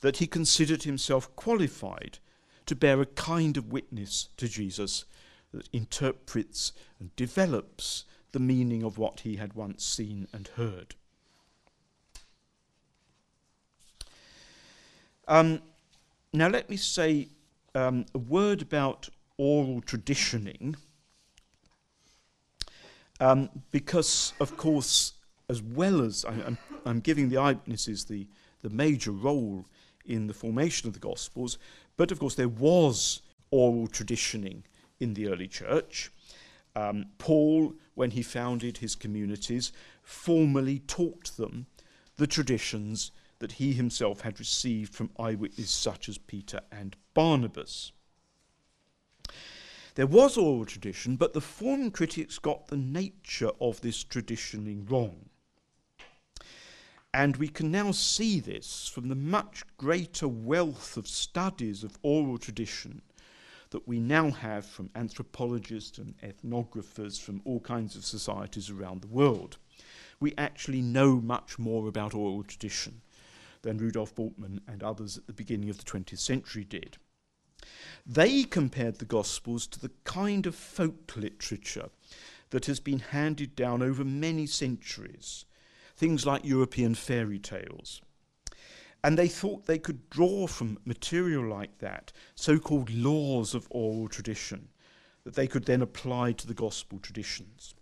that he considered himself qualified to bear a kind of witness to Jesus that interprets and develops the meaning of what he had once seen and heard. Um, now, let me say um, a word about oral traditioning, um, because, of course, as well as I, am I'm giving the eyewitnesses the, the major role in the formation of the Gospels, but of course, there was oral traditioning in the early church. Um, Paul when he founded his communities, formally taught them the traditions that he himself had received from eyewitnesses such as Peter and Barnabas. There was oral tradition, but the form critics got the nature of this traditioning wrong. And we can now see this from the much greater wealth of studies of oral tradition that we now have from anthropologists and ethnographers from all kinds of societies around the world. We actually know much more about oral tradition than Rudolf Bultmann and others at the beginning of the 20th century did. They compared the Gospels to the kind of folk literature that has been handed down over many centuries, things like European fairy tales. And they thought they could draw from material like that so called laws of oral tradition that they could then apply to the gospel traditions.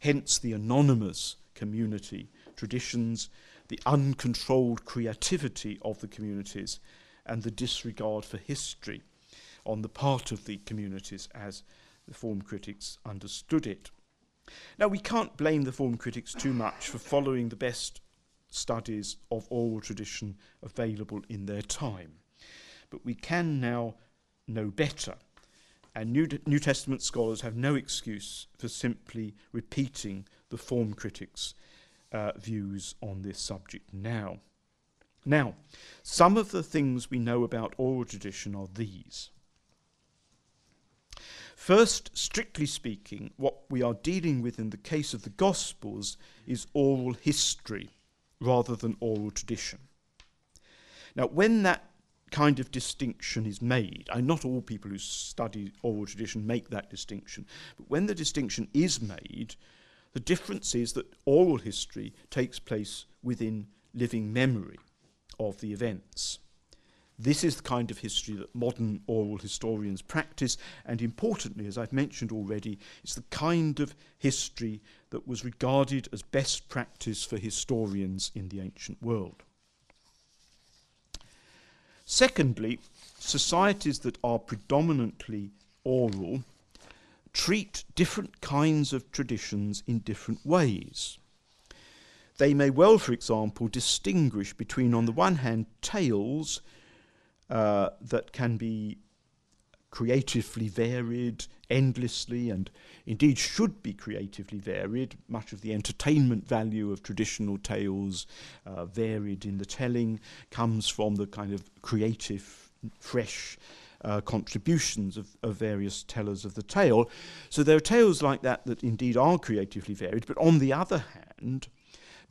Hence the anonymous community traditions, the uncontrolled creativity of the communities, and the disregard for history on the part of the communities as the form critics understood it. Now, we can't blame the form critics too much for following the best studies of oral tradition available in their time, but we can now know better. And New, New Testament scholars have no excuse for simply repeating the form critics' uh, views on this subject now. Now, some of the things we know about oral tradition are these. First, strictly speaking, what we are dealing with in the case of the Gospels is oral history rather than oral tradition. Now, when that kind of distinction is made, and not all people who study oral tradition make that distinction, but when the distinction is made, the difference is that oral history takes place within living memory of the events. This is the kind of history that modern oral historians practice, and importantly, as I've mentioned already, it's the kind of history that was regarded as best practice for historians in the ancient world. Secondly, societies that are predominantly oral treat different kinds of traditions in different ways. They may well, for example, distinguish between, on the one hand, tales uh, that can be creatively varied endlessly and indeed should be creatively varied. Much of the entertainment value of traditional tales, uh, varied in the telling, comes from the kind of creative, fresh uh, contributions of, of, various tellers of the tale. So there are tales like that that indeed are creatively varied, but on the other hand,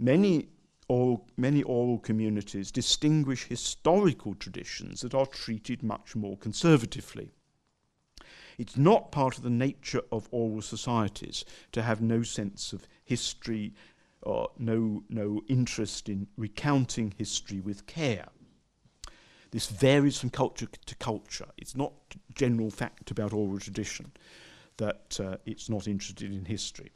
many oral, many oral communities distinguish historical traditions that are treated much more conservatively. It's not part of the nature of oral societies to have no sense of history or no, no interest in recounting history with care. This varies from culture to culture. It's not a general fact about oral tradition that uh, it's not interested in history.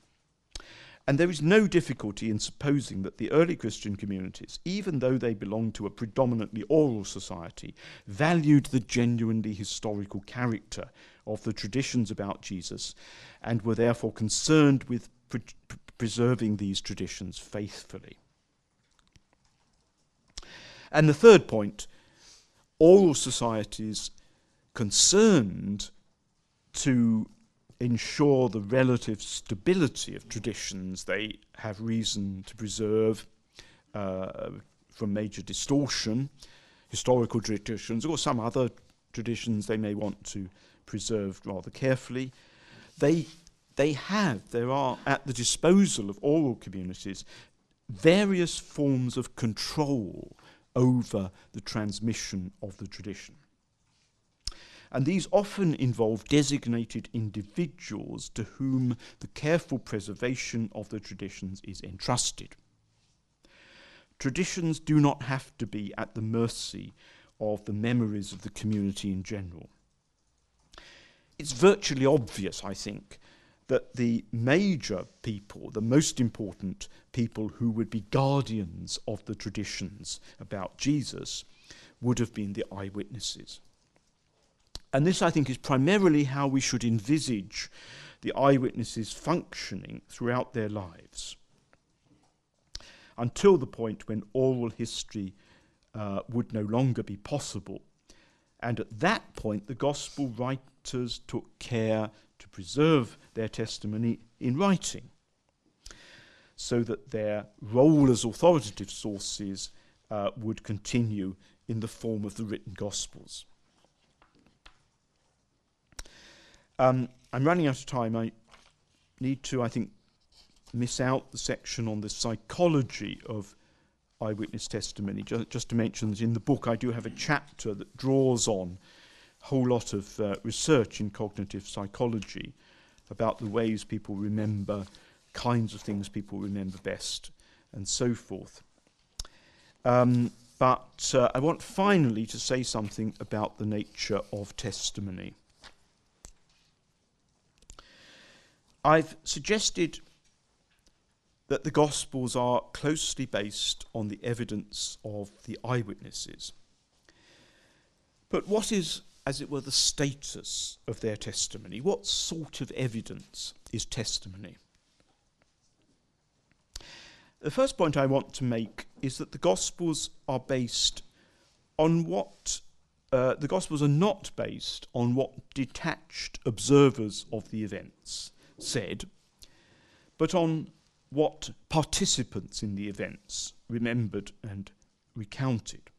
And there is no difficulty in supposing that the early Christian communities, even though they belonged to a predominantly oral society, valued the genuinely historical character of the traditions about Jesus and were therefore concerned with pre- preserving these traditions faithfully. And the third point oral societies concerned to ensure the relative stability of traditions they have reason to preserve uh, from major distortion, historical traditions, or some other traditions they may want to preserve rather carefully. They, they have, there are at the disposal of oral communities various forms of control over the transmission of the tradition and these often involve designated individuals to whom the careful preservation of the traditions is entrusted. Traditions do not have to be at the mercy of the memories of the community in general. It's virtually obvious, I think, that the major people, the most important people who would be guardians of the traditions about Jesus, would have been the eyewitnesses. And this, I think, is primarily how we should envisage the eyewitnesses functioning throughout their lives until the point when oral history uh, would no longer be possible. And at that point, the gospel writers took care to preserve their testimony in writing so that their role as authoritative sources uh, would continue in the form of the written gospels. Um, I'm running out of time. I need to, I think, miss out the section on the psychology of eyewitness testimony. Just, just to mention that in the book I do have a chapter that draws on a whole lot of uh, research in cognitive psychology about the ways people remember, kinds of things people remember best, and so forth. Um, but uh, I want finally to say something about the nature of testimony. I've suggested that the Gospels are closely based on the evidence of the eyewitnesses. But what is, as it were, the status of their testimony? What sort of evidence is testimony? The first point I want to make is that the Gospels are based on what uh, the Gospels are not based on what detached observers of the events said, but on what participants in the events remembered and recounted.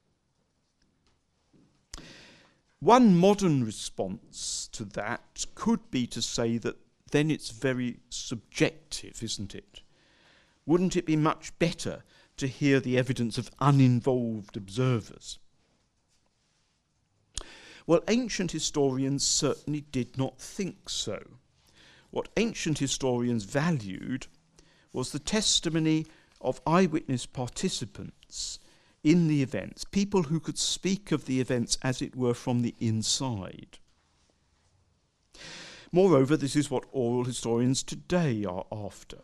One modern response to that could be to say that then it's very subjective, isn't it? Wouldn't it be much better to hear the evidence of uninvolved observers? Well, ancient historians certainly did not think so. What ancient historians valued was the testimony of eyewitness participants in the events, people who could speak of the events as it were from the inside. Moreover, this is what oral historians today are after.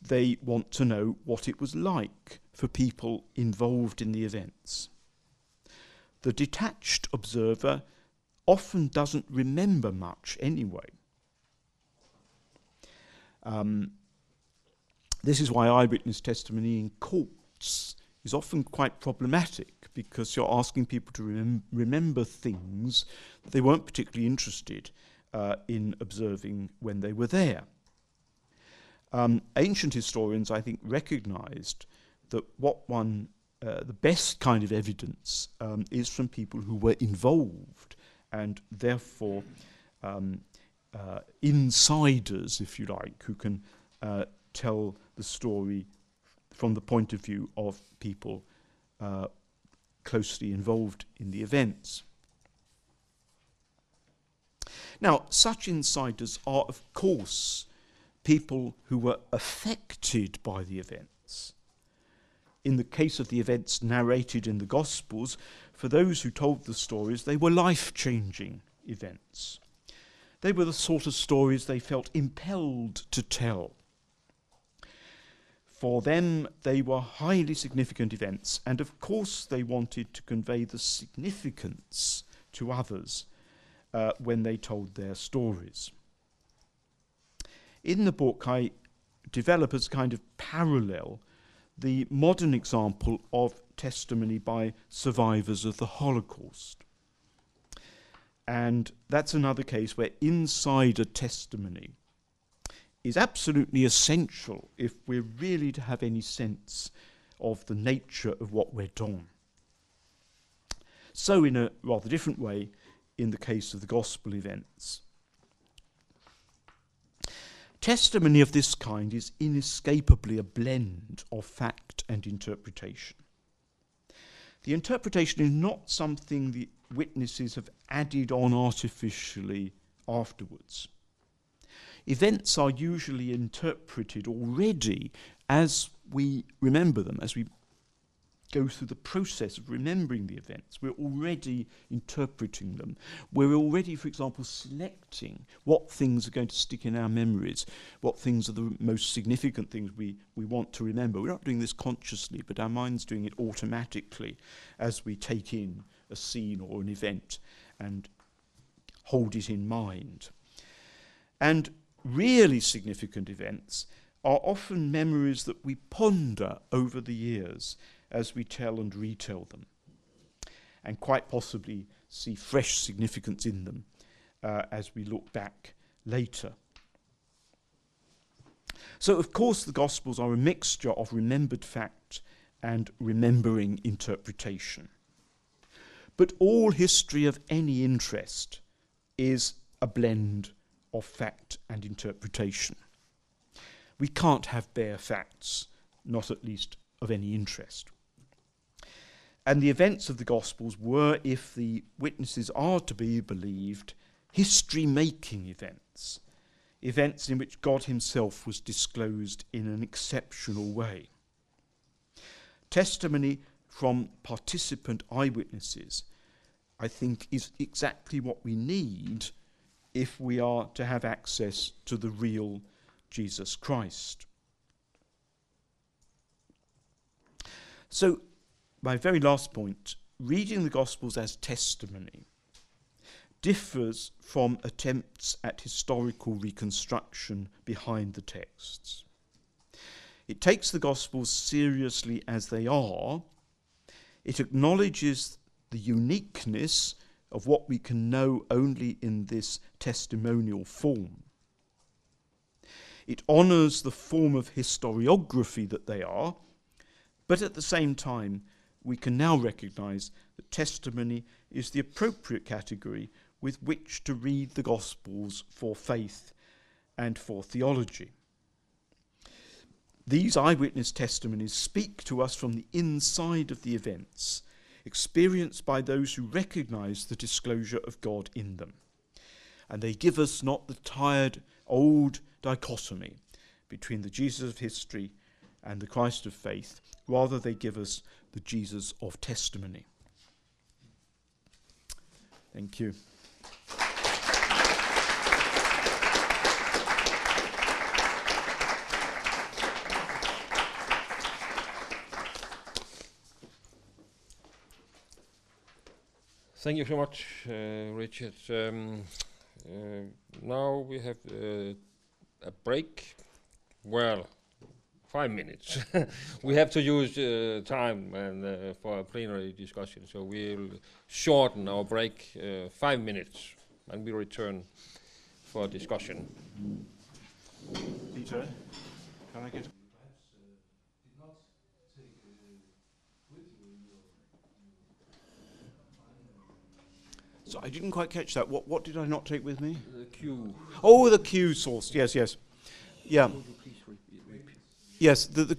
They want to know what it was like for people involved in the events. The detached observer often doesn't remember much anyway. Um, this is why eyewitness testimony in courts is often quite problematic because you're asking people to remem- remember things that they weren't particularly interested uh, in observing when they were there. Um, ancient historians, I think, recognized that what one, uh, the best kind of evidence um, is from people who were involved and therefore um, uh, insiders, if you like, who can uh, tell the story from the point of view of people uh, closely involved in the events. Now, such insiders are, of course, people who were affected by the events. In the case of the events narrated in the Gospels, for those who told the stories, they were life changing events. They were the sort of stories they felt impelled to tell. For them, they were highly significant events, and of course, they wanted to convey the significance to others uh, when they told their stories. In the book, I develop as kind of parallel the modern example of testimony by survivors of the Holocaust. And that's another case where insider testimony is absolutely essential if we're really to have any sense of the nature of what we're doing. So, in a rather different way, in the case of the gospel events, testimony of this kind is inescapably a blend of fact and interpretation. The interpretation is not something the witnesses have added on artificially afterwards events are usually interpreted already as we remember them, as we go through the process of remembering the events. We're already interpreting them. We're already, for example, selecting what things are going to stick in our memories, what things are the most significant things we, we want to remember. We're not doing this consciously, but our mind's doing it automatically as we take in a scene or an event and hold it in mind. And really significant events are often memories that we ponder over the years as we tell and retell them, and quite possibly see fresh significance in them uh, as we look back later. So, of course, the Gospels are a mixture of remembered fact and remembering interpretation. But all history of any interest is a blend of fact and interpretation. We can't have bare facts, not at least of any interest. And the events of the Gospels were, if the witnesses are to be believed, history making events, events in which God Himself was disclosed in an exceptional way. Testimony from participant eyewitnesses, I think, is exactly what we need if we are to have access to the real Jesus Christ. So, my very last point reading the Gospels as testimony differs from attempts at historical reconstruction behind the texts. It takes the Gospels seriously as they are, it acknowledges the uniqueness of what we can know only in this testimonial form. It honours the form of historiography that they are, but at the same time, we can now recognise that testimony is the appropriate category with which to read the Gospels for faith and for theology. These eyewitness testimonies speak to us from the inside of the events, experienced by those who recognize the disclosure of God in them. And they give us not the tired old dichotomy between the Jesus of history and the Christ of faith, rather, they give us the Jesus of testimony. Thank you. Thank you so much, uh, Richard. Um, uh, now we have uh, a break. Well, five minutes. we have to use uh, time and, uh, for a plenary discussion, so we'll shorten our break uh, five minutes and we return for discussion. Peter, can I get? So I didn't quite catch that. What, what did I not take with me? The queue. Oh, the Q source. Yes, yes. Yeah. Yes, the, the,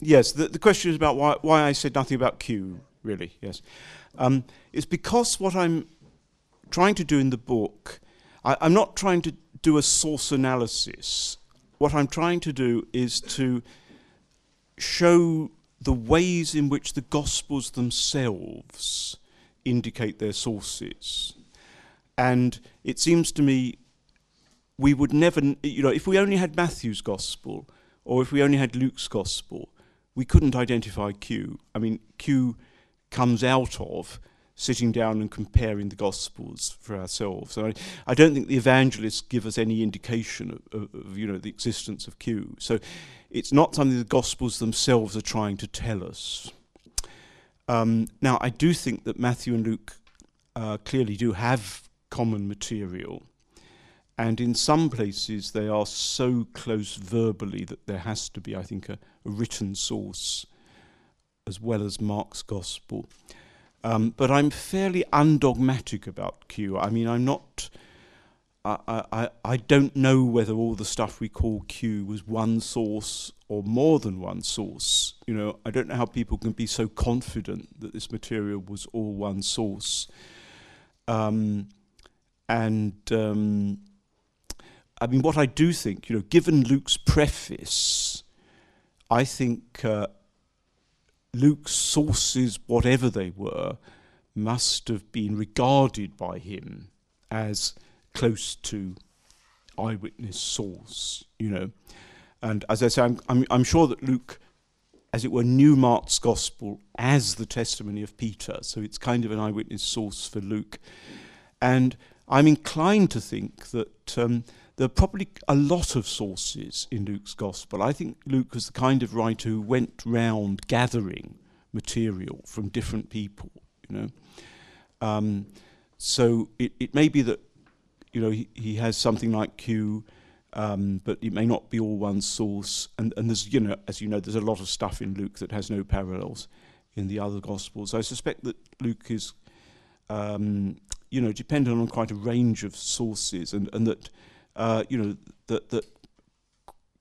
yes, the, the question is about why, why I said nothing about Q, really, yes. Um, it's because what I'm trying to do in the book, I, I'm not trying to do a source analysis. What I'm trying to do is to show the ways in which the Gospels themselves indicate their sources. And it seems to me we would never, you know, if we only had Matthew's Gospel or if we only had Luke's Gospel, we couldn't identify Q. I mean, Q comes out of sitting down and comparing the Gospels for ourselves. So I, I don't think the evangelists give us any indication of, of, of, you know, the existence of Q. So it's not something the Gospels themselves are trying to tell us. Um, now, I do think that Matthew and Luke uh, clearly do have common material. And in some places, they are so close verbally that there has to be, I think, a, a written source as well as Mark's Gospel. Um, but I'm fairly undogmatic about Q. I mean, I'm not. I, I, I don't know whether all the stuff we call Q was one source or more than one source. You know, I don't know how people can be so confident that this material was all one source. Um, and um, I mean, what I do think, you know, given Luke's preface, I think uh, Luke's sources, whatever they were, must have been regarded by him as close to eyewitness source, you know. And as I say, I'm, I'm, I'm sure that Luke, as it were, knew Mark's gospel as the testimony of Peter, so it's kind of an eyewitness source for Luke. And I'm inclined to think that um, there are probably a lot of sources in Luke's gospel. I think Luke was the kind of writer who went round gathering material from different people, you know. Um, so it, it may be that, you know, he, he has something like Q, um, but it may not be all one source. And, and there's, you know, as you know, there's a lot of stuff in Luke that has no parallels in the other Gospels. I suspect that Luke is, um, you know, dependent on quite a range of sources, and, and that, uh, you know, that, that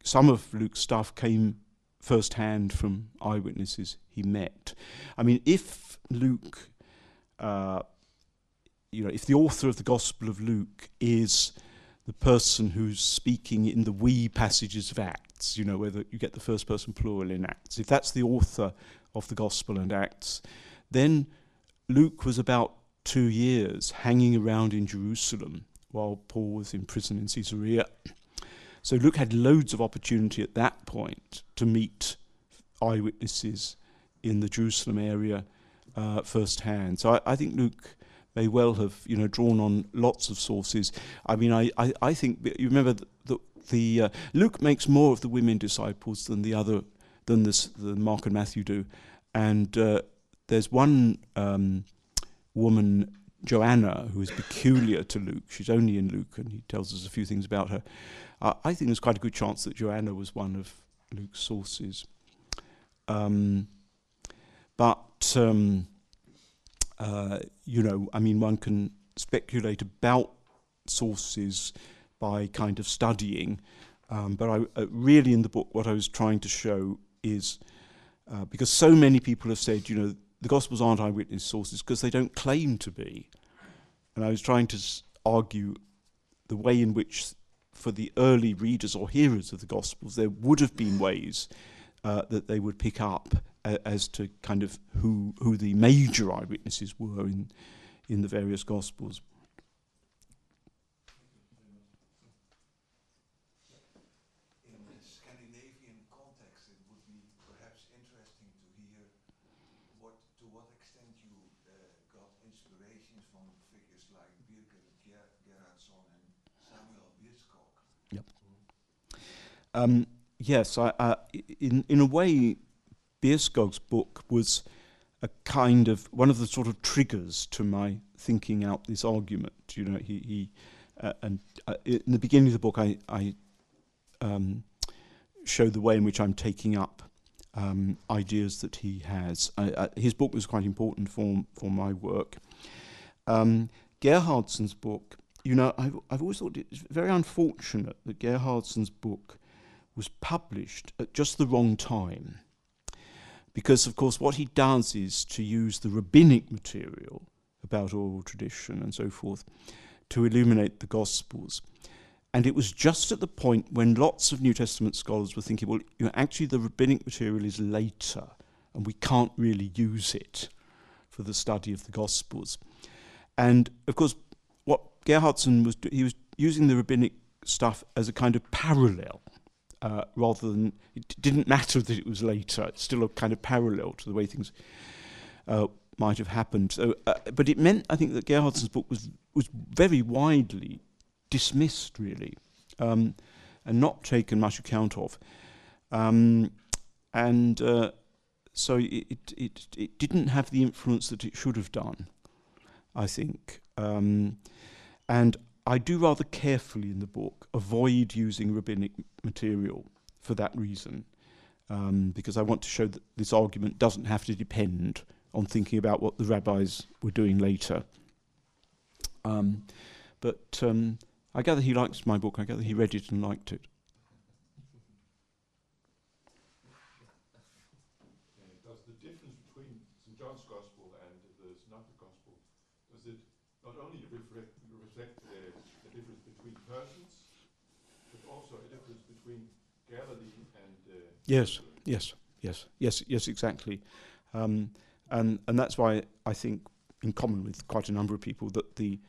some of Luke's stuff came firsthand from eyewitnesses he met. I mean, if Luke, uh, you know, if the author of the Gospel of Luke is the person who's speaking in the we passages of Acts, you know, whether you get the first person plural in Acts, if that's the author of the Gospel and Acts, then Luke was about two years hanging around in Jerusalem while Paul was in prison in Caesarea. So Luke had loads of opportunity at that point to meet eyewitnesses in the Jerusalem area uh, firsthand. So I, I, think Luke may well have you know drawn on lots of sources. I mean, I, I, I think you remember that the, the uh, Luke makes more of the women disciples than the other than this the Mark and Matthew do, and uh, there's one um, woman. Joanna, who is peculiar to Luke, she's only in Luke, and he tells us a few things about her. Uh, I think there's quite a good chance that Joanna was one of Luke's sources. Um, but, um, uh, you know, I mean, one can speculate about sources by kind of studying. Um, but I, uh, really, in the book, what I was trying to show is uh, because so many people have said, you know, the Gospels aren't eyewitness sources because they don't claim to be. And I was trying to argue the way in which for the early readers or hearers of the Gospels, there would have been ways uh, that they would pick up as to kind of who who the major eyewitnesses were in in the various Gospels. In Scandinavian context it would be perhaps interesting to hear what to what extent you got inspiration from figures like Birkelt Gier Gerhardsson and Samuel Byrskog. Um, yes, I, uh, in in a way, Byrskog's book was a kind of one of the sort of triggers to my thinking out this argument. You know, he, he uh, and uh, in the beginning of the book, I, I um, show the way in which I'm taking up um, ideas that he has. I, his book was quite important for for my work. Um, Gerhardsson's book, you know, I've, I've always thought it's very unfortunate that Gerhardsson's book was published at just the wrong time. Because, of course, what he does is to use the rabbinic material about oral tradition and so forth to illuminate the Gospels. And it was just at the point when lots of New Testament scholars were thinking, well, you know, actually, the rabbinic material is later, and we can't really use it for the study of the Gospels. And of course, what Gerhardsson was he was using the rabbinic stuff as a kind of parallel uh, rather than it didn't matter that it was later. It's still a kind of parallel to the way things uh, might have happened. So, uh, but it meant, I think, that Gerhardsson's book was was very widely dismissed, really, um, and not taken much account of. Um, and uh, so it, it it didn't have the influence that it should have done, I think. Um, and I do rather carefully in the book avoid using rabbinic material for that reason, um, because I want to show that this argument doesn't have to depend on thinking about what the rabbis were doing later. Um, but um, I gather he likes my book. I gather he read it and liked it. Does the difference between St. John's Gospel and the Synoptic Gospel, does it not only reflect, reflect persons, but also a difference between Galilee and. Uh, yes, yes, yes, yes, yes, exactly. Um, and, and that's why I think, in common with quite a number of people, that the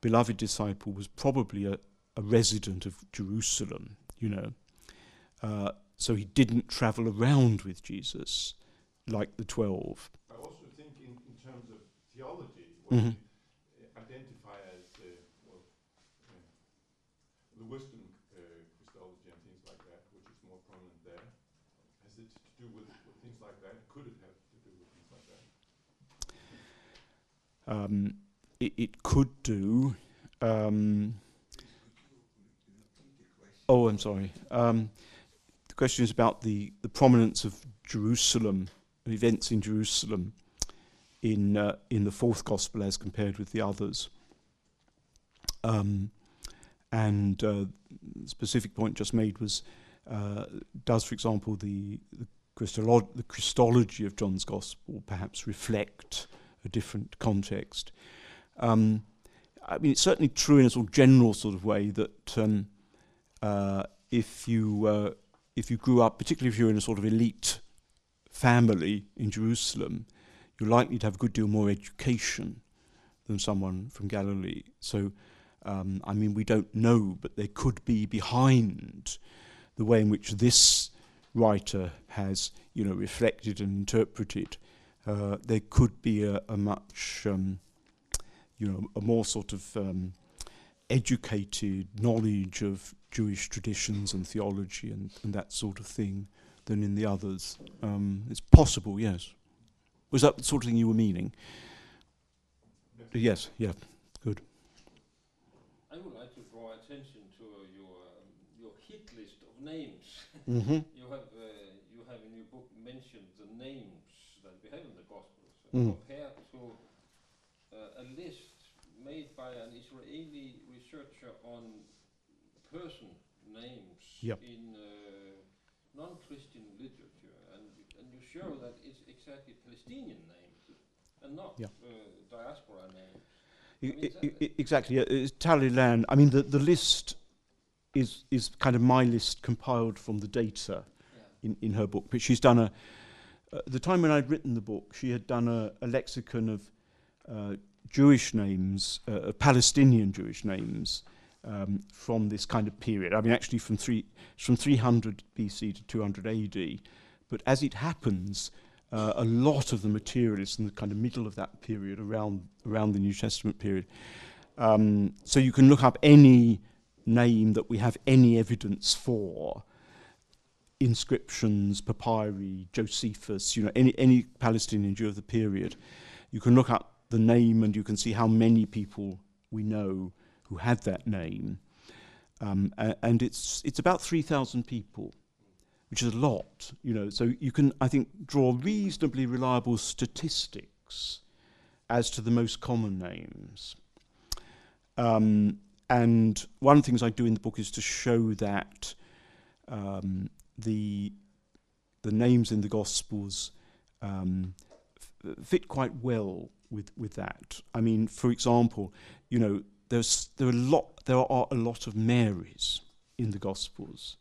beloved disciple was probably a, a resident of Jerusalem, you know. Uh, so he didn't travel around with Jesus like the twelve. I also think, in, in terms of theology, mm-hmm. wisdom uh, Christology and things like that, which is more prominent there? Has it to do with, with things like that? Could it have to do with things like that? Um, it, it, could do. Um, oh, I'm sorry. Um, the question is about the, the prominence of Jerusalem, events in Jerusalem, in uh, in the fourth gospel as compared with the others. Um, and uh, the specific point just made was uh, does, for example, the, the, Christolo- the Christology of John's Gospel perhaps reflect a different context? Um, I mean, it's certainly true in a sort of general sort of way that um, uh, if you uh, if you grew up, particularly if you're in a sort of elite family in Jerusalem, you're likely to have a good deal more education than someone from Galilee. So um, I mean, we don't know, but there could be behind the way in which this writer has, you know, reflected and interpreted, uh, there could be a, a much, um, you know, a more sort of um, educated knowledge of Jewish traditions and theology and, and that sort of thing than in the others. Um, it's possible, yes. Was that the sort of thing you were meaning? Yes, yeah, good. I would like to draw attention to uh, your um, your hit list of names. Mm-hmm. you have uh, you have in your book mentioned the names that we have in the Gospels Mm. compared to uh, a list made by an Israeli researcher on person names Yep. in uh, non-Christian literature, and and you show that it's exactly Palestinian names and not Yeah. uh, diaspora names. I- I mean, I- exactly. Tal Ilan. I mean, the, the list is is kind of my list compiled from the data Yeah. in, in her book. But she's done a. Uh, the time when I'd written the book, she had done a, a lexicon of uh, Jewish names, uh, Palestinian Jewish names, um, from this kind of period. I mean, actually, from three from 300 BC to 200 AD. But as it happens, uh, a lot of the material is in the kind of middle of that period, around around the New Testament period. Um, so you can look up any name that we have any evidence for, inscriptions, papyri, Josephus, you know, any any Palestinian Jew of the period. You can look up the name and you can see how many people we know who had that name. Um, and it's it's about 3,000 people, which is a lot, you know. So you can, I think, draw reasonably reliable statistics as to the most common names. Um, and one of the things I do in the book is to show that um, the the names in the Gospels um, fit quite well with with that. I mean, for example, you know, there's there are a lot there are a lot of Marys in the Gospels.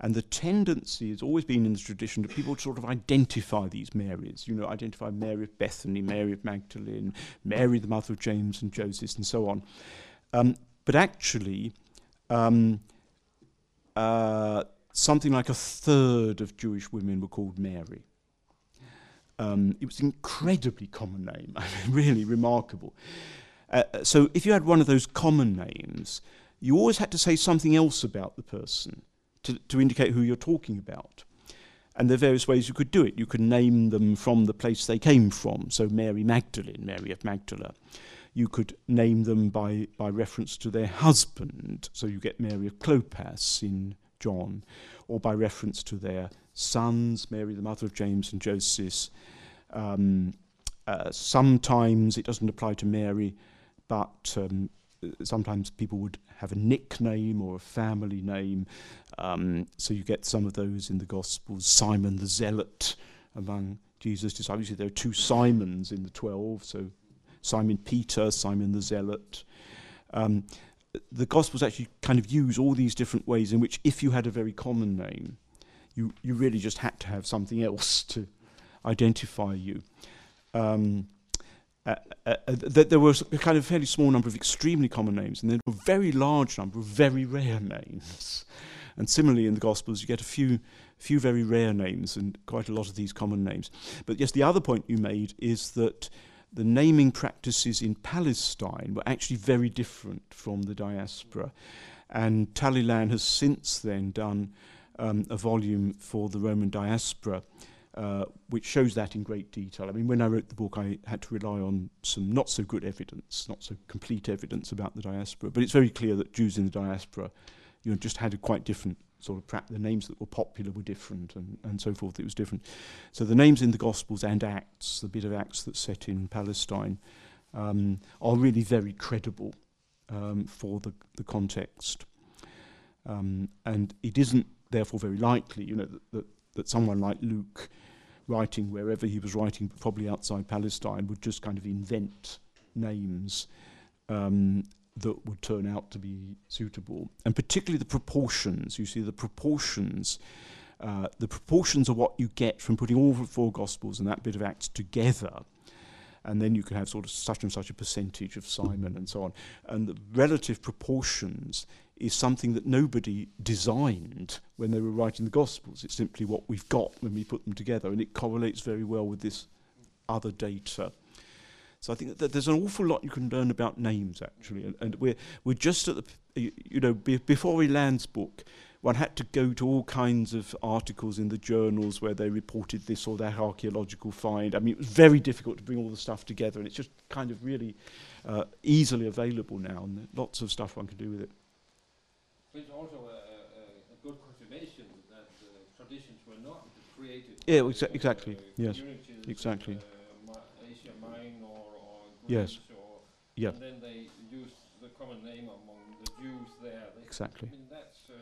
And the tendency has always been in the tradition that people sort of identify these Marys, you know, identify Mary of Bethany, Mary of Magdalene, Mary, the mother of James and Joseph, and so on. Um, but actually, um, uh, something like a third of Jewish women were called Mary. Um, it was an incredibly common name, really remarkable. Uh, so if you had one of those common names, you always had to say something else about the person to, to indicate who you're talking about. And there are various ways you could do it. You could name them from the place they came from. So Mary Magdalene, Mary of Magdala. You could name them by, by reference to their husband. So you get Mary of Clopas in John. Or by reference to their sons, Mary, the mother of James and Joseph. Um, uh, sometimes it doesn't apply to Mary, but um, sometimes people would have a nickname or a family name. Um, so you get some of those in the Gospels. Simon the Zealot among Jesus' disciples. There are two Simons in the twelve. So Simon Peter, Simon the Zealot. Um, the Gospels actually kind of use all these different ways in which, if you had a very common name, you, you really just had to have something else to identify you. Um, uh, uh, uh, th- there was a kind of fairly small number of extremely common names, and then a very large number of very rare names. And similarly, in the Gospels, you get a few, few very rare names and quite a lot of these common names. But yes, the other point you made is that the naming practices in Palestine were actually very different from the diaspora. And Tal Ilan has since then done um, a volume for the Roman diaspora, uh, which shows that in great detail. I mean, when I wrote the book, I had to rely on some not so good evidence, not so complete evidence about the diaspora. But it's very clear that Jews in the diaspora, you know, just had a quite different sort of the names that were popular were different and, and so forth. It was different. So the names in the Gospels and Acts, the bit of Acts that's set in Palestine, um, are really very credible um, for the, the context. Um, and it isn't therefore very likely, you know, that, that, that someone like Luke, writing wherever he was writing, probably outside Palestine, would just kind of invent names um, that would turn out to be suitable, and particularly the proportions. You see, the proportions. Uh, the proportions are what you get from putting all the four Gospels and that bit of Acts together, and then you can have sort of such and such a percentage of Simon and so on. And the relative proportions is something that nobody designed when they were writing the Gospels. It's simply what we've got when we put them together, and it correlates very well with this other data. So I think that there's an awful lot you can learn about names actually, and, and we're we're just at the you, know be, before Ilan's book, one had to go to all kinds of articles in the journals where they reported this or that archaeological find. I mean, it was very difficult to bring all the stuff together, and it's just kind of really uh, easily available now, and lots of stuff one can do with it. It's also a, a, a good confirmation that uh, traditions were not created. Yeah, exa- exactly, yes, communities, exactly. Uh, Mi- Asia Minor or, or Yes. Or Yeah, and then they used the common name among the Jews there. They, exactly, I mean, that's. Uh,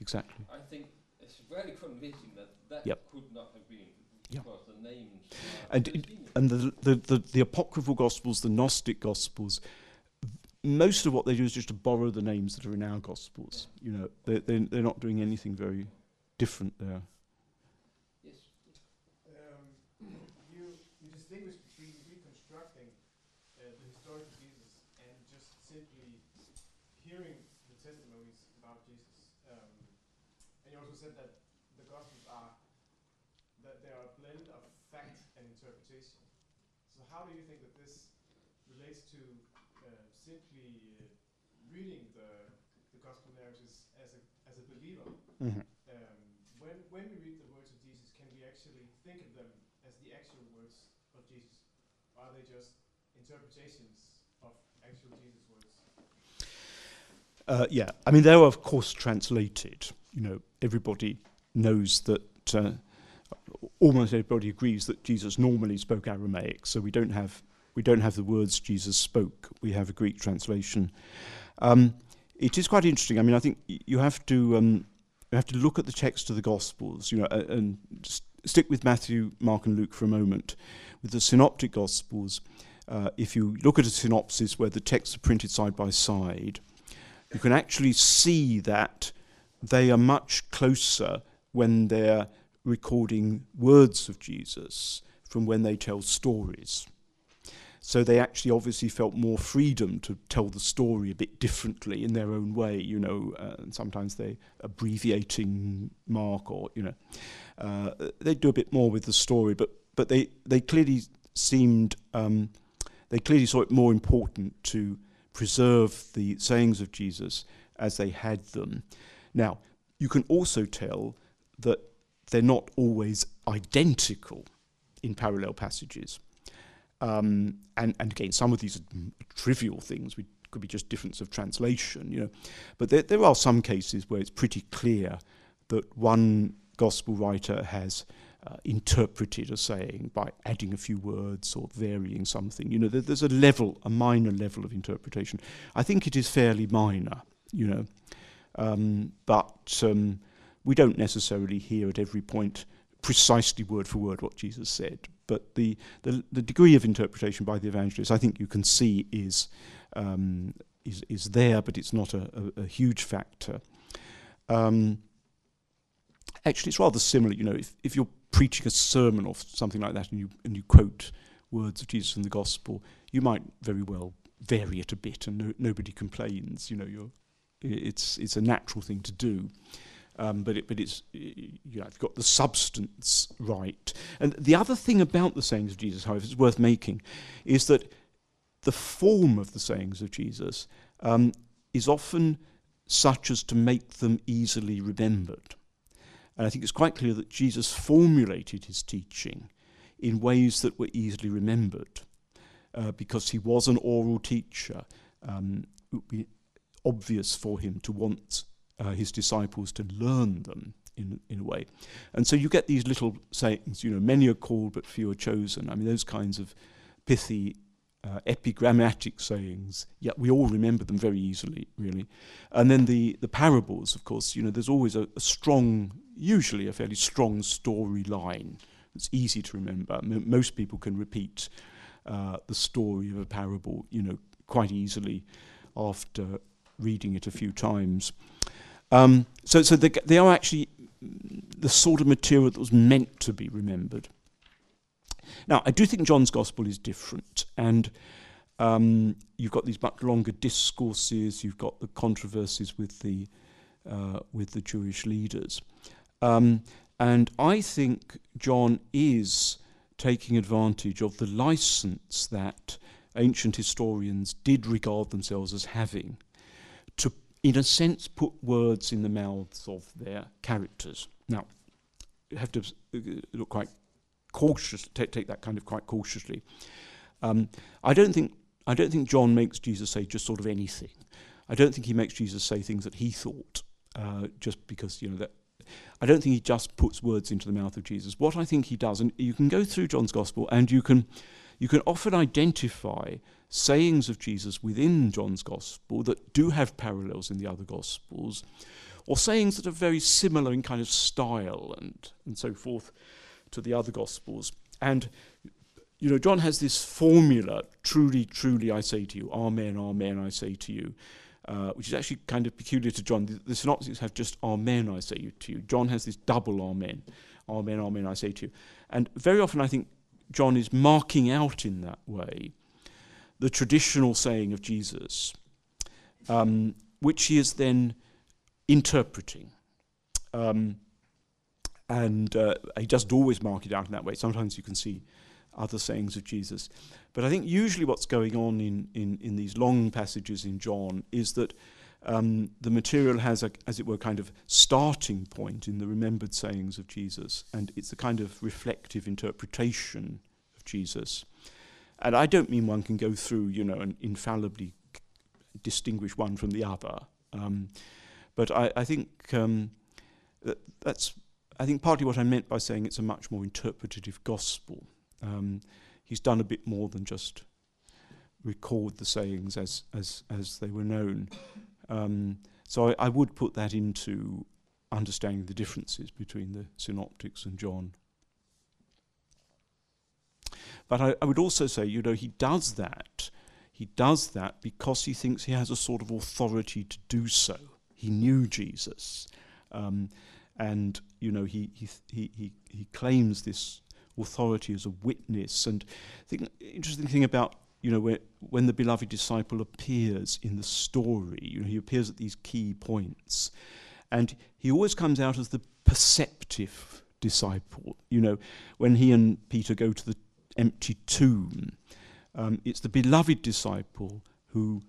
exactly. I think it's very convincing that that Yep. could not have been because the names. And it- And the, the, the, the apocryphal gospels, the Gnostic gospels, most of what they do is just to borrow the names that are in our gospels. You know, they they they're not doing anything very different there. yes. Um, you, you distinguish between reconstructing uh, the historical Jesus and just simply hearing the testimonies about Jesus. Um, and you also said that the Gospels are that they are a blend of fact and interpretation. So how do you think that this relates to uh, simply uh, reading the, the Gospel narratives as a, as a believer? Mm-hmm. um, when, when we read the words of Jesus, can we actually think of them as the actual words of Jesus? Or are they just interpretations of actual Jesus' words? Uh, yeah, I mean, they were, of course translated. You know, everybody knows that. Uh, almost everybody agrees that Jesus normally spoke Aramaic, so we don't have we don't have the words Jesus spoke. We have a Greek translation. Um, it is quite interesting. I mean, I think you have to um, you have to look at the text of the Gospels. You know, and stick with Matthew, Mark, and Luke for a moment. With the Synoptic Gospels, uh, if you look at a synopsis where the texts are printed side by side, you can actually see that they are much closer when they're recording words of Jesus from when they tell stories. So they actually obviously felt more freedom to tell the story a bit differently in their own way, you know, uh, and sometimes they abbreviating Mark or, you know, uh, they do a bit more with the story, but, but they, they clearly seemed, um, they clearly saw it more important to preserve the sayings of Jesus as they had them. Now, you can also tell that they're not always identical in parallel passages. Um, and, and again, some of these are trivial things. We could be just difference of translation, you know. But there, there are some cases where it's pretty clear that one gospel writer has uh, interpreted a saying by adding a few words or varying something. You know, there, there's a level, a minor level of interpretation. I think it is fairly minor, you know. Um, but um, we don't necessarily hear at every point precisely word for word what Jesus said. But the, the, the degree of interpretation by the evangelists, I think you can see, is, um, is, is there, but it's not a, a, a huge factor. Um, actually, it's rather similar. You know, if, if you're preaching a sermon or something like that and you, and you quote words of Jesus from the gospel, you might very well vary it a bit and no, nobody complains. You know, you're, it's, it's a natural thing to do. Um, but it, but it's you know you've got the substance right. And the other thing about the sayings of Jesus, however, is worth making, is that the form of the sayings of Jesus um, is often such as to make them easily remembered. And I think it's quite clear that Jesus formulated his teaching in ways that were easily remembered, uh, because he was an oral teacher. Um, it would be obvious for him to want uh, his disciples to learn them in, in a way. And so you get these little sayings, you know, many are called but few are chosen. I mean, those kinds of pithy, uh, epigrammatic sayings, yet we all remember them very easily, really. And then the, the parables, of course, you know, there's always a, a strong, usually a fairly strong storyline that's easy to remember. M- most people can repeat uh, the story of a parable, you know, quite easily after reading it a few times. Um, so, so they, they are actually the sort of material that was meant to be remembered. Now, I do think John's Gospel is different, and Um, you've got these much longer discourses. You've got the controversies with the uh, with the Jewish leaders, um, and I think John is taking advantage of the license that ancient historians did regard themselves as having in a sense, put words in the mouths of their characters. Now, you have to uh, look quite cautious, take, take that kind of quite cautiously. Um, I don't think I don't think John makes Jesus say just sort of anything. I don't think he makes Jesus say things that he thought uh, just because you know that. I don't think he just puts words into the mouth of Jesus. What I think he does, and you can go through John's Gospel and you can you can often identify sayings of Jesus within John's Gospel that do have parallels in the other Gospels, or sayings that are very similar in kind of style and, and so forth to the other Gospels. And, you know, John has this formula truly, truly, I say to you, Amen, Amen, I say to you. Uh, which is actually kind of peculiar to John. The, the synoptics have just Amen, I say to you. John has this double Amen. Amen, Amen, I say to you. And very often I think John is marking out in that way the traditional saying of Jesus, um, which he is then interpreting. Um, and uh, he doesn't always mark it out in that way. Sometimes you can see other sayings of Jesus. But I think usually what's going on in, in, in these long passages in John is that um, the material has, a, as it were, kind of starting point in the remembered sayings of Jesus, and it's a kind of reflective interpretation of Jesus. And I don't mean one can go through, you know, and infallibly distinguish one from the other. Um, but I, I think um, that that's, I think partly what I meant by saying it's a much more interpretative gospel. Um, he's done a bit more than just record the sayings as as as they were known. Um, so I, I would put that into understanding the differences between the synoptics and John. But I, I would also say, you know, he does that. He does that because he thinks he has a sort of authority to do so. He knew Jesus. Um, and, you know, he, he, he, he, claims this authority as a witness. And the interesting thing about you know, when the beloved disciple appears in the story, you know, he appears at these key points, and he always comes out as the perceptive disciple. You know, when he and Peter go to the empty tomb, um, it's the beloved disciple who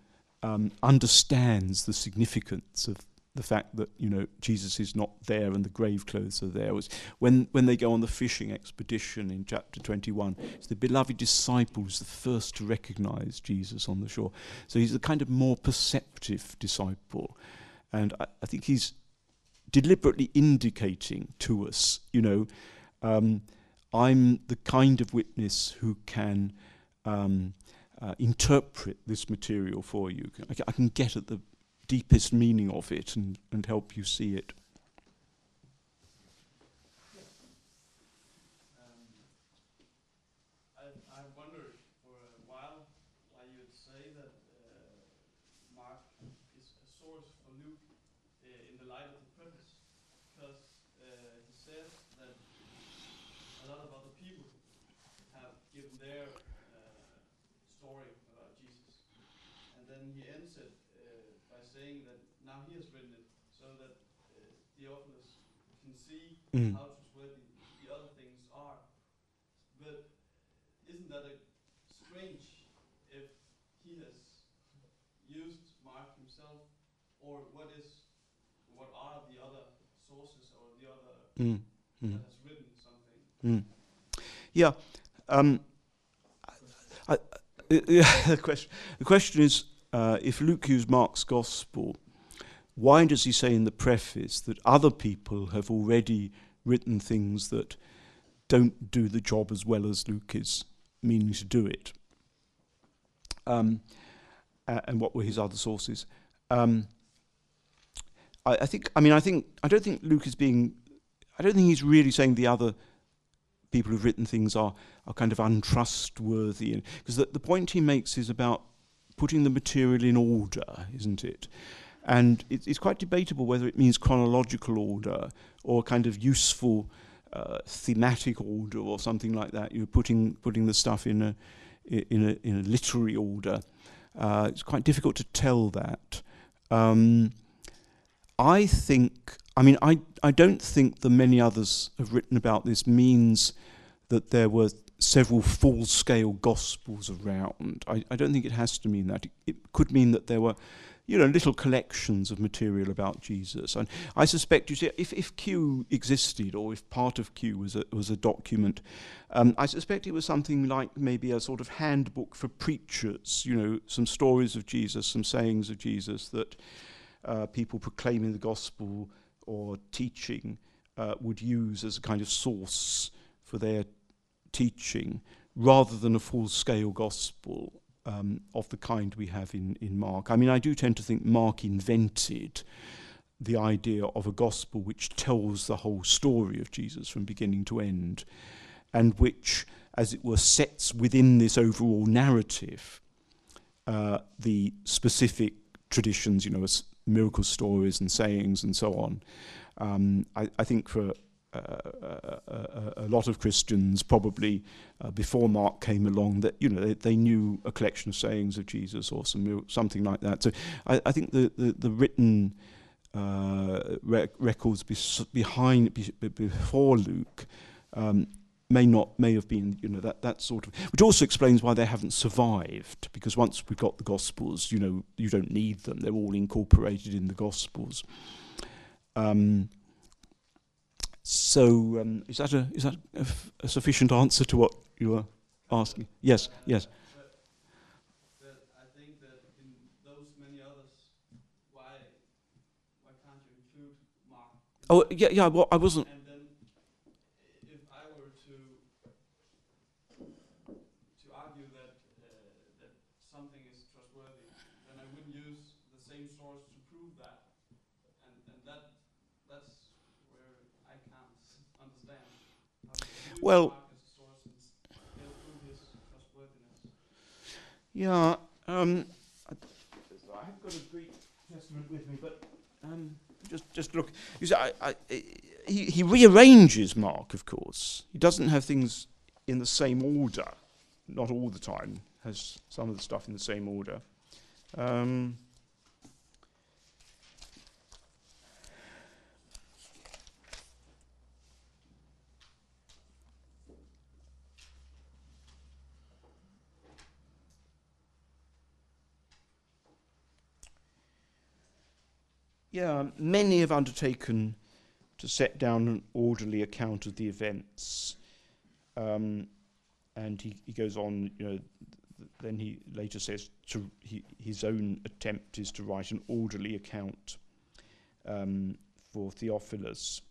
um, understands the significance of the fact that you know Jesus is not there and the grave clothes are there. Was when when they go on the fishing expedition in chapter 21, it's the beloved disciple who's the first to recognize Jesus on the shore. So he's the kind of more perceptive disciple, and I, I think he's deliberately indicating to us, you know, um, I'm the kind of witness who can. Um, uh, interpret this material for you. I, can get at the deepest meaning of it and, and help you see it. Mm. how trustworthy the other things are. But isn't that a strange if he has used Mark himself, or what is, what are the other sources or the other mm. Mm. that has written something? Mm. Yeah. Um, I, I, the question. The question is, uh, if Luke used Mark's gospel, why does he say in the preface that other people have already written things that don't do the job as well as Luke is meaning to do it? Um, and what were his other sources? Um, I, I, think. I mean, I think. I don't think Luke is being. I don't think he's really saying the other people who've written things are are kind of untrustworthy. Because the, the point he makes is about putting the material in order, isn't it? And it, it's quite debatable whether it means chronological order or kind of useful uh, thematic order or something like that. You're putting putting the stuff in a in a, in a literary order. Uh, it's quite difficult to tell that. Um, I think, I mean, I, I don't think the many others have written about this means that there were several full scale gospels around. I, I don't think it has to mean that. It, it could mean that there were, you know, little collections of material about Jesus. And I suspect, you see, if, if Q existed or if part of Q was a, was a document, um, I suspect it was something like maybe a sort of handbook for preachers, you know, some stories of Jesus, some sayings of Jesus that uh, people proclaiming the gospel or teaching uh, would use as a kind of source for their teaching rather than a full scale gospel um, of the kind we have in, in Mark. I mean, I do tend to think Mark invented the idea of a gospel which tells the whole story of Jesus from beginning to end and which, as it were, sets within this overall narrative uh, the specific traditions, you know, as miracle stories and sayings and so on. Um, I, I think for a, lot of Christians, probably uh, before Mark came along, that you know they, they knew a collection of sayings of Jesus or some something like that. So I, I think the the, the written uh, rec- records behind be, before Luke um, may not may have been you know that that sort of which also explains why they haven't survived because once we've got the Gospels, you know you don't need them; they're all incorporated in the Gospels. Um, so um, is that a is that a, sufficient answer to what you were asking? Yes, yes. But, but I think that in those many others, why why can't you include Oh yeah, yeah. Well, I wasn't. And then, i- if I were to to argue that uh, that something is trustworthy, then I wouldn't use the same source to prove that, and and that that's where I can't understand. How you can use Well- Mark as a source and s- still prove his trustworthiness. Yeah. Um, I, haven't got a Greek Testament with me, but um, just just look. You see, I, I, he he rearranges Mark, of course. He doesn't have things in the same order. Not all the time. Has some of the stuff in the same order. Um, Yeah, many have undertaken to set down an orderly account of the events. Um, and he, he goes on, you know, th- then he later says to he, his own attempt is to write an orderly account um, for Theophilus.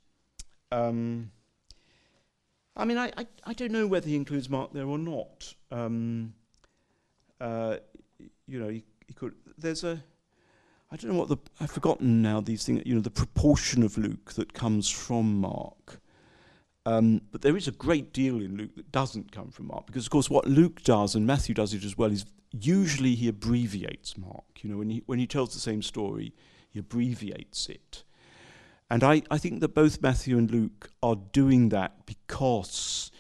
Um, I mean, I, I, I don't know whether he includes Mark there or not. Um, uh, you know, he, he could. There's a. I don't know what the I've forgotten now these things. You know, the proportion of Luke that comes from Mark. Um, but there is a great deal in Luke that doesn't come from Mark because, of course, what Luke does and Matthew does it as well is usually he abbreviates Mark. You know, when he when he tells the same story, he abbreviates it. And I, I think that both Matthew and Luke are doing that because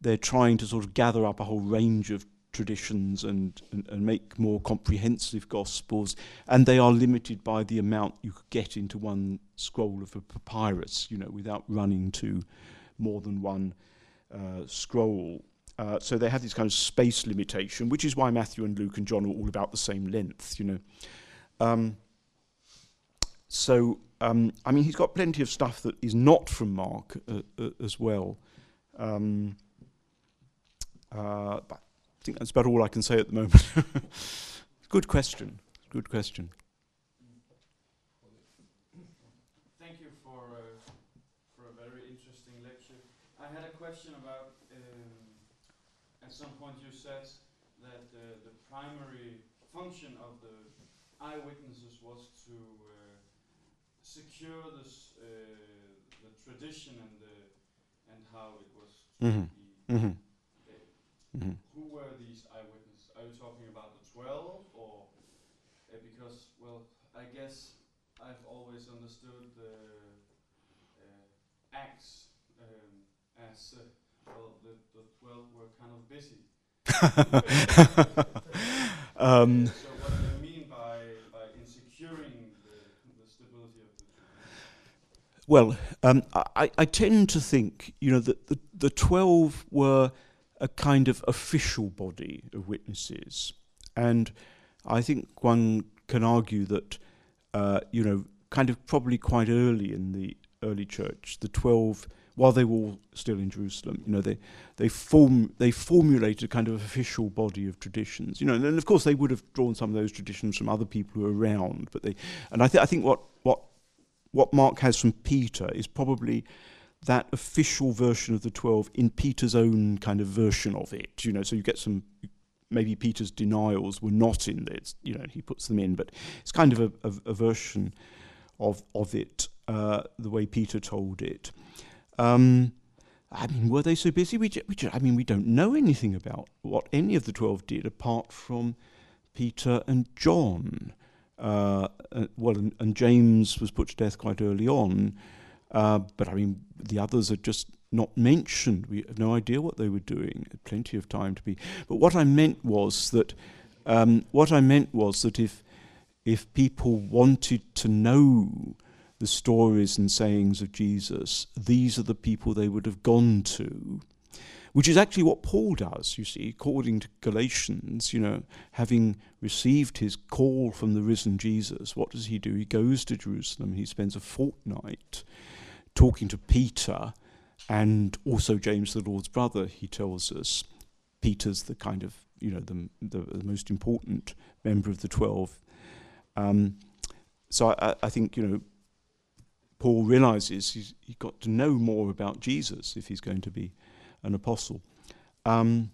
they're trying to sort of gather up a whole range of traditions and, and, and make more comprehensive gospels, and they are limited by the amount you could get into one scroll of a papyrus, you know, without running to more than one uh, scroll. Uh, so they have this kind of space limitation, which is why Matthew and Luke and John are all about the same length, you know. Um, so, um, I mean, he's got plenty of stuff that is not from Mark uh, uh, as well. Um, uh, but I think that's about all I can say at the moment. Good question. Good question. Thank you for uh, for a very interesting lecture. I had a question about. Um, at some point, you said that uh, the primary function of the eyewitnesses was to uh, secure this uh, the tradition and the and how it was to be. Mm-hmm. uh, Mm-hmm. who were these eyewitnesses? Are you talking about the twelve, or uh, because well, I guess I've always understood the uh, Acts um, as uh, well. The, the twelve were kind of busy. um, so what do you mean by, by insecuring the, the stability of the? Well, um, I, I tend to think, you know, that the, the 12 were a kind of official body of witnesses. And I think one can argue that, uh, you know, kind of probably quite early in the early church, the 12, while they were all still in Jerusalem, you know, they, they, form, they formulated a kind of official body of traditions. You know, and, and of course they would have drawn some of those traditions from other people who were around. But they, and I, I think what, what what Mark has from Peter is probably that official version of the 12 in Peter's own kind of version of it. You know, so you get some, maybe Peter's denials were not in there. It's, you know, he puts them in, but it's kind of a, a, a version of, of it, uh, the way Peter told it. Um, I mean, were they so busy? We, we I mean, we don't know anything about what any of the 12 did apart from Peter and John. Uh, uh, well, and, and, James was put to death quite early on, uh, but I mean, the others are just not mentioned. We have no idea what they were doing. Plenty of time to be. But what I meant was that um, what I meant was that if if people wanted to know the stories and sayings of Jesus, these are the people they would have gone to which is actually what Paul does, you see, according to Galatians, you know, having received his call from the risen Jesus, what does he do? He goes to Jerusalem, he spends a fortnight talking to Peter and also James, the Lord's brother, he tells us. Peter's the kind of, you know, the, the, the most important member of the twelve. Um, so I, I think, you know, Paul realizes he's, he's got to know more about Jesus if he's going to be an apostle. Um,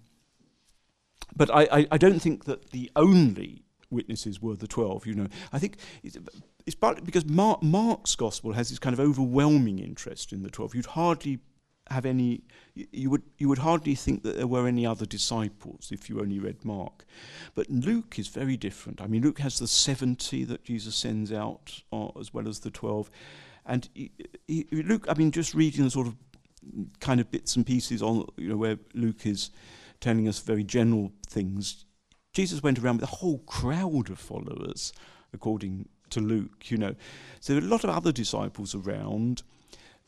but I, I, I, don't think that the only witnesses were the 12, you know. I think it's, it's partly because Mark, Mark's gospel has this kind of overwhelming interest in the 12. You'd hardly have any you would you would hardly think that there were any other disciples if you only read Mark but Luke is very different i mean Luke has the 70 that Jesus sends out uh, as well as the 12 and he, he, Luke i mean just reading the sort of kind of bits and pieces on you know where Luke is telling us very general things. Jesus went around with a whole crowd of followers, according to Luke. You know, so there were a lot of other disciples around,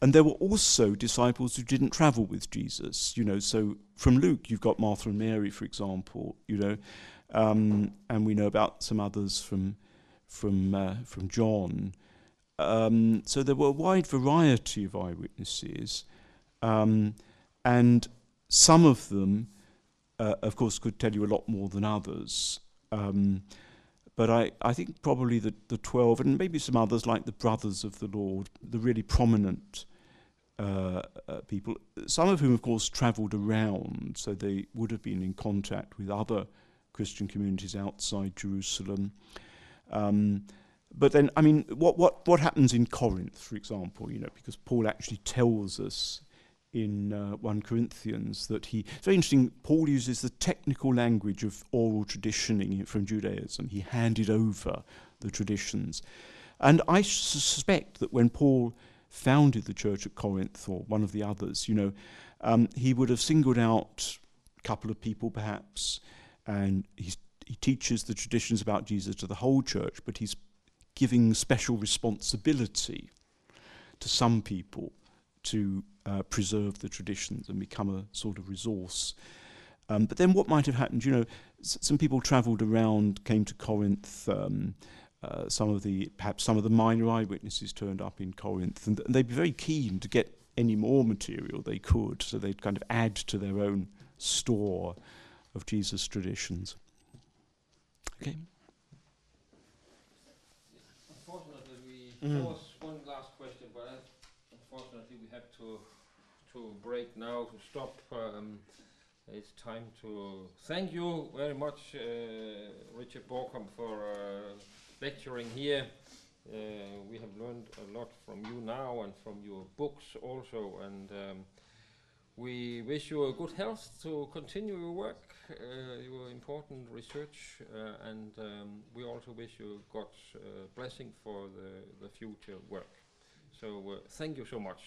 and there were also disciples who didn't travel with Jesus. You know, so from Luke you've got Martha and Mary, for example. You know, um, and we know about some others from from uh, from John. Um, so there were a wide variety of eyewitnesses. Um, and some of them, uh, of course, could tell you a lot more than others. But I, I think probably the, the 12, and maybe some others like the Brothers of the Lord, the really prominent uh, uh, people, some of whom, of course, travelled around, so they would have been in contact with other Christian communities outside Jerusalem. Um, but then, I mean, what, what, what happens in Corinth, for example, you know, because Paul actually tells us in uh, 1 Corinthians that he. It's very interesting. Paul uses the technical language of oral traditioning from Judaism. He handed over the traditions. And I suspect that when Paul founded the church at Corinth, or one of the others, you know, um, he would have singled out a couple of people perhaps, and he's, he teaches the traditions about Jesus to the whole church, but he's giving special responsibility to some people to uh, preserve the traditions and become a sort of resource. Um, but then what might have happened? You know, s- some people travelled around, came to Corinth. Um, uh, some of the perhaps some of the minor eyewitnesses turned up in Corinth, and, th- and they'd be very keen to get any more material they could, so they'd kind of add to their own store of Jesus' traditions. Okay. Unfortunately, we Mm. one last question, but I, unfortunately we have to to break now to stop. Um, it's time to thank you very much, uh, Richard Bauckham, for uh, lecturing here. Uh, we have learned a lot from you now and from your books also, and um, we wish you a good health to continue your work, uh, your important research, uh, and um, we also wish you God's uh, blessing for the, the future work. So thank you so much.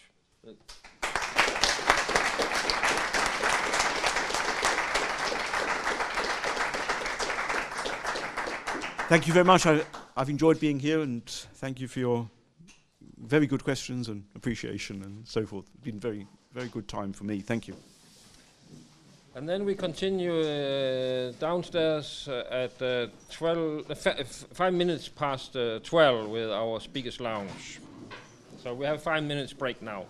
Thank you very much. I, have enjoyed being here, and thank you for your very good questions and appreciation and so forth. It's been very, very good time for me. Thank you. And then we continue uh, downstairs uh, at uh, 12, uh, five minutes past uh, 12 with our speakers lounge. So we have five minutes break now.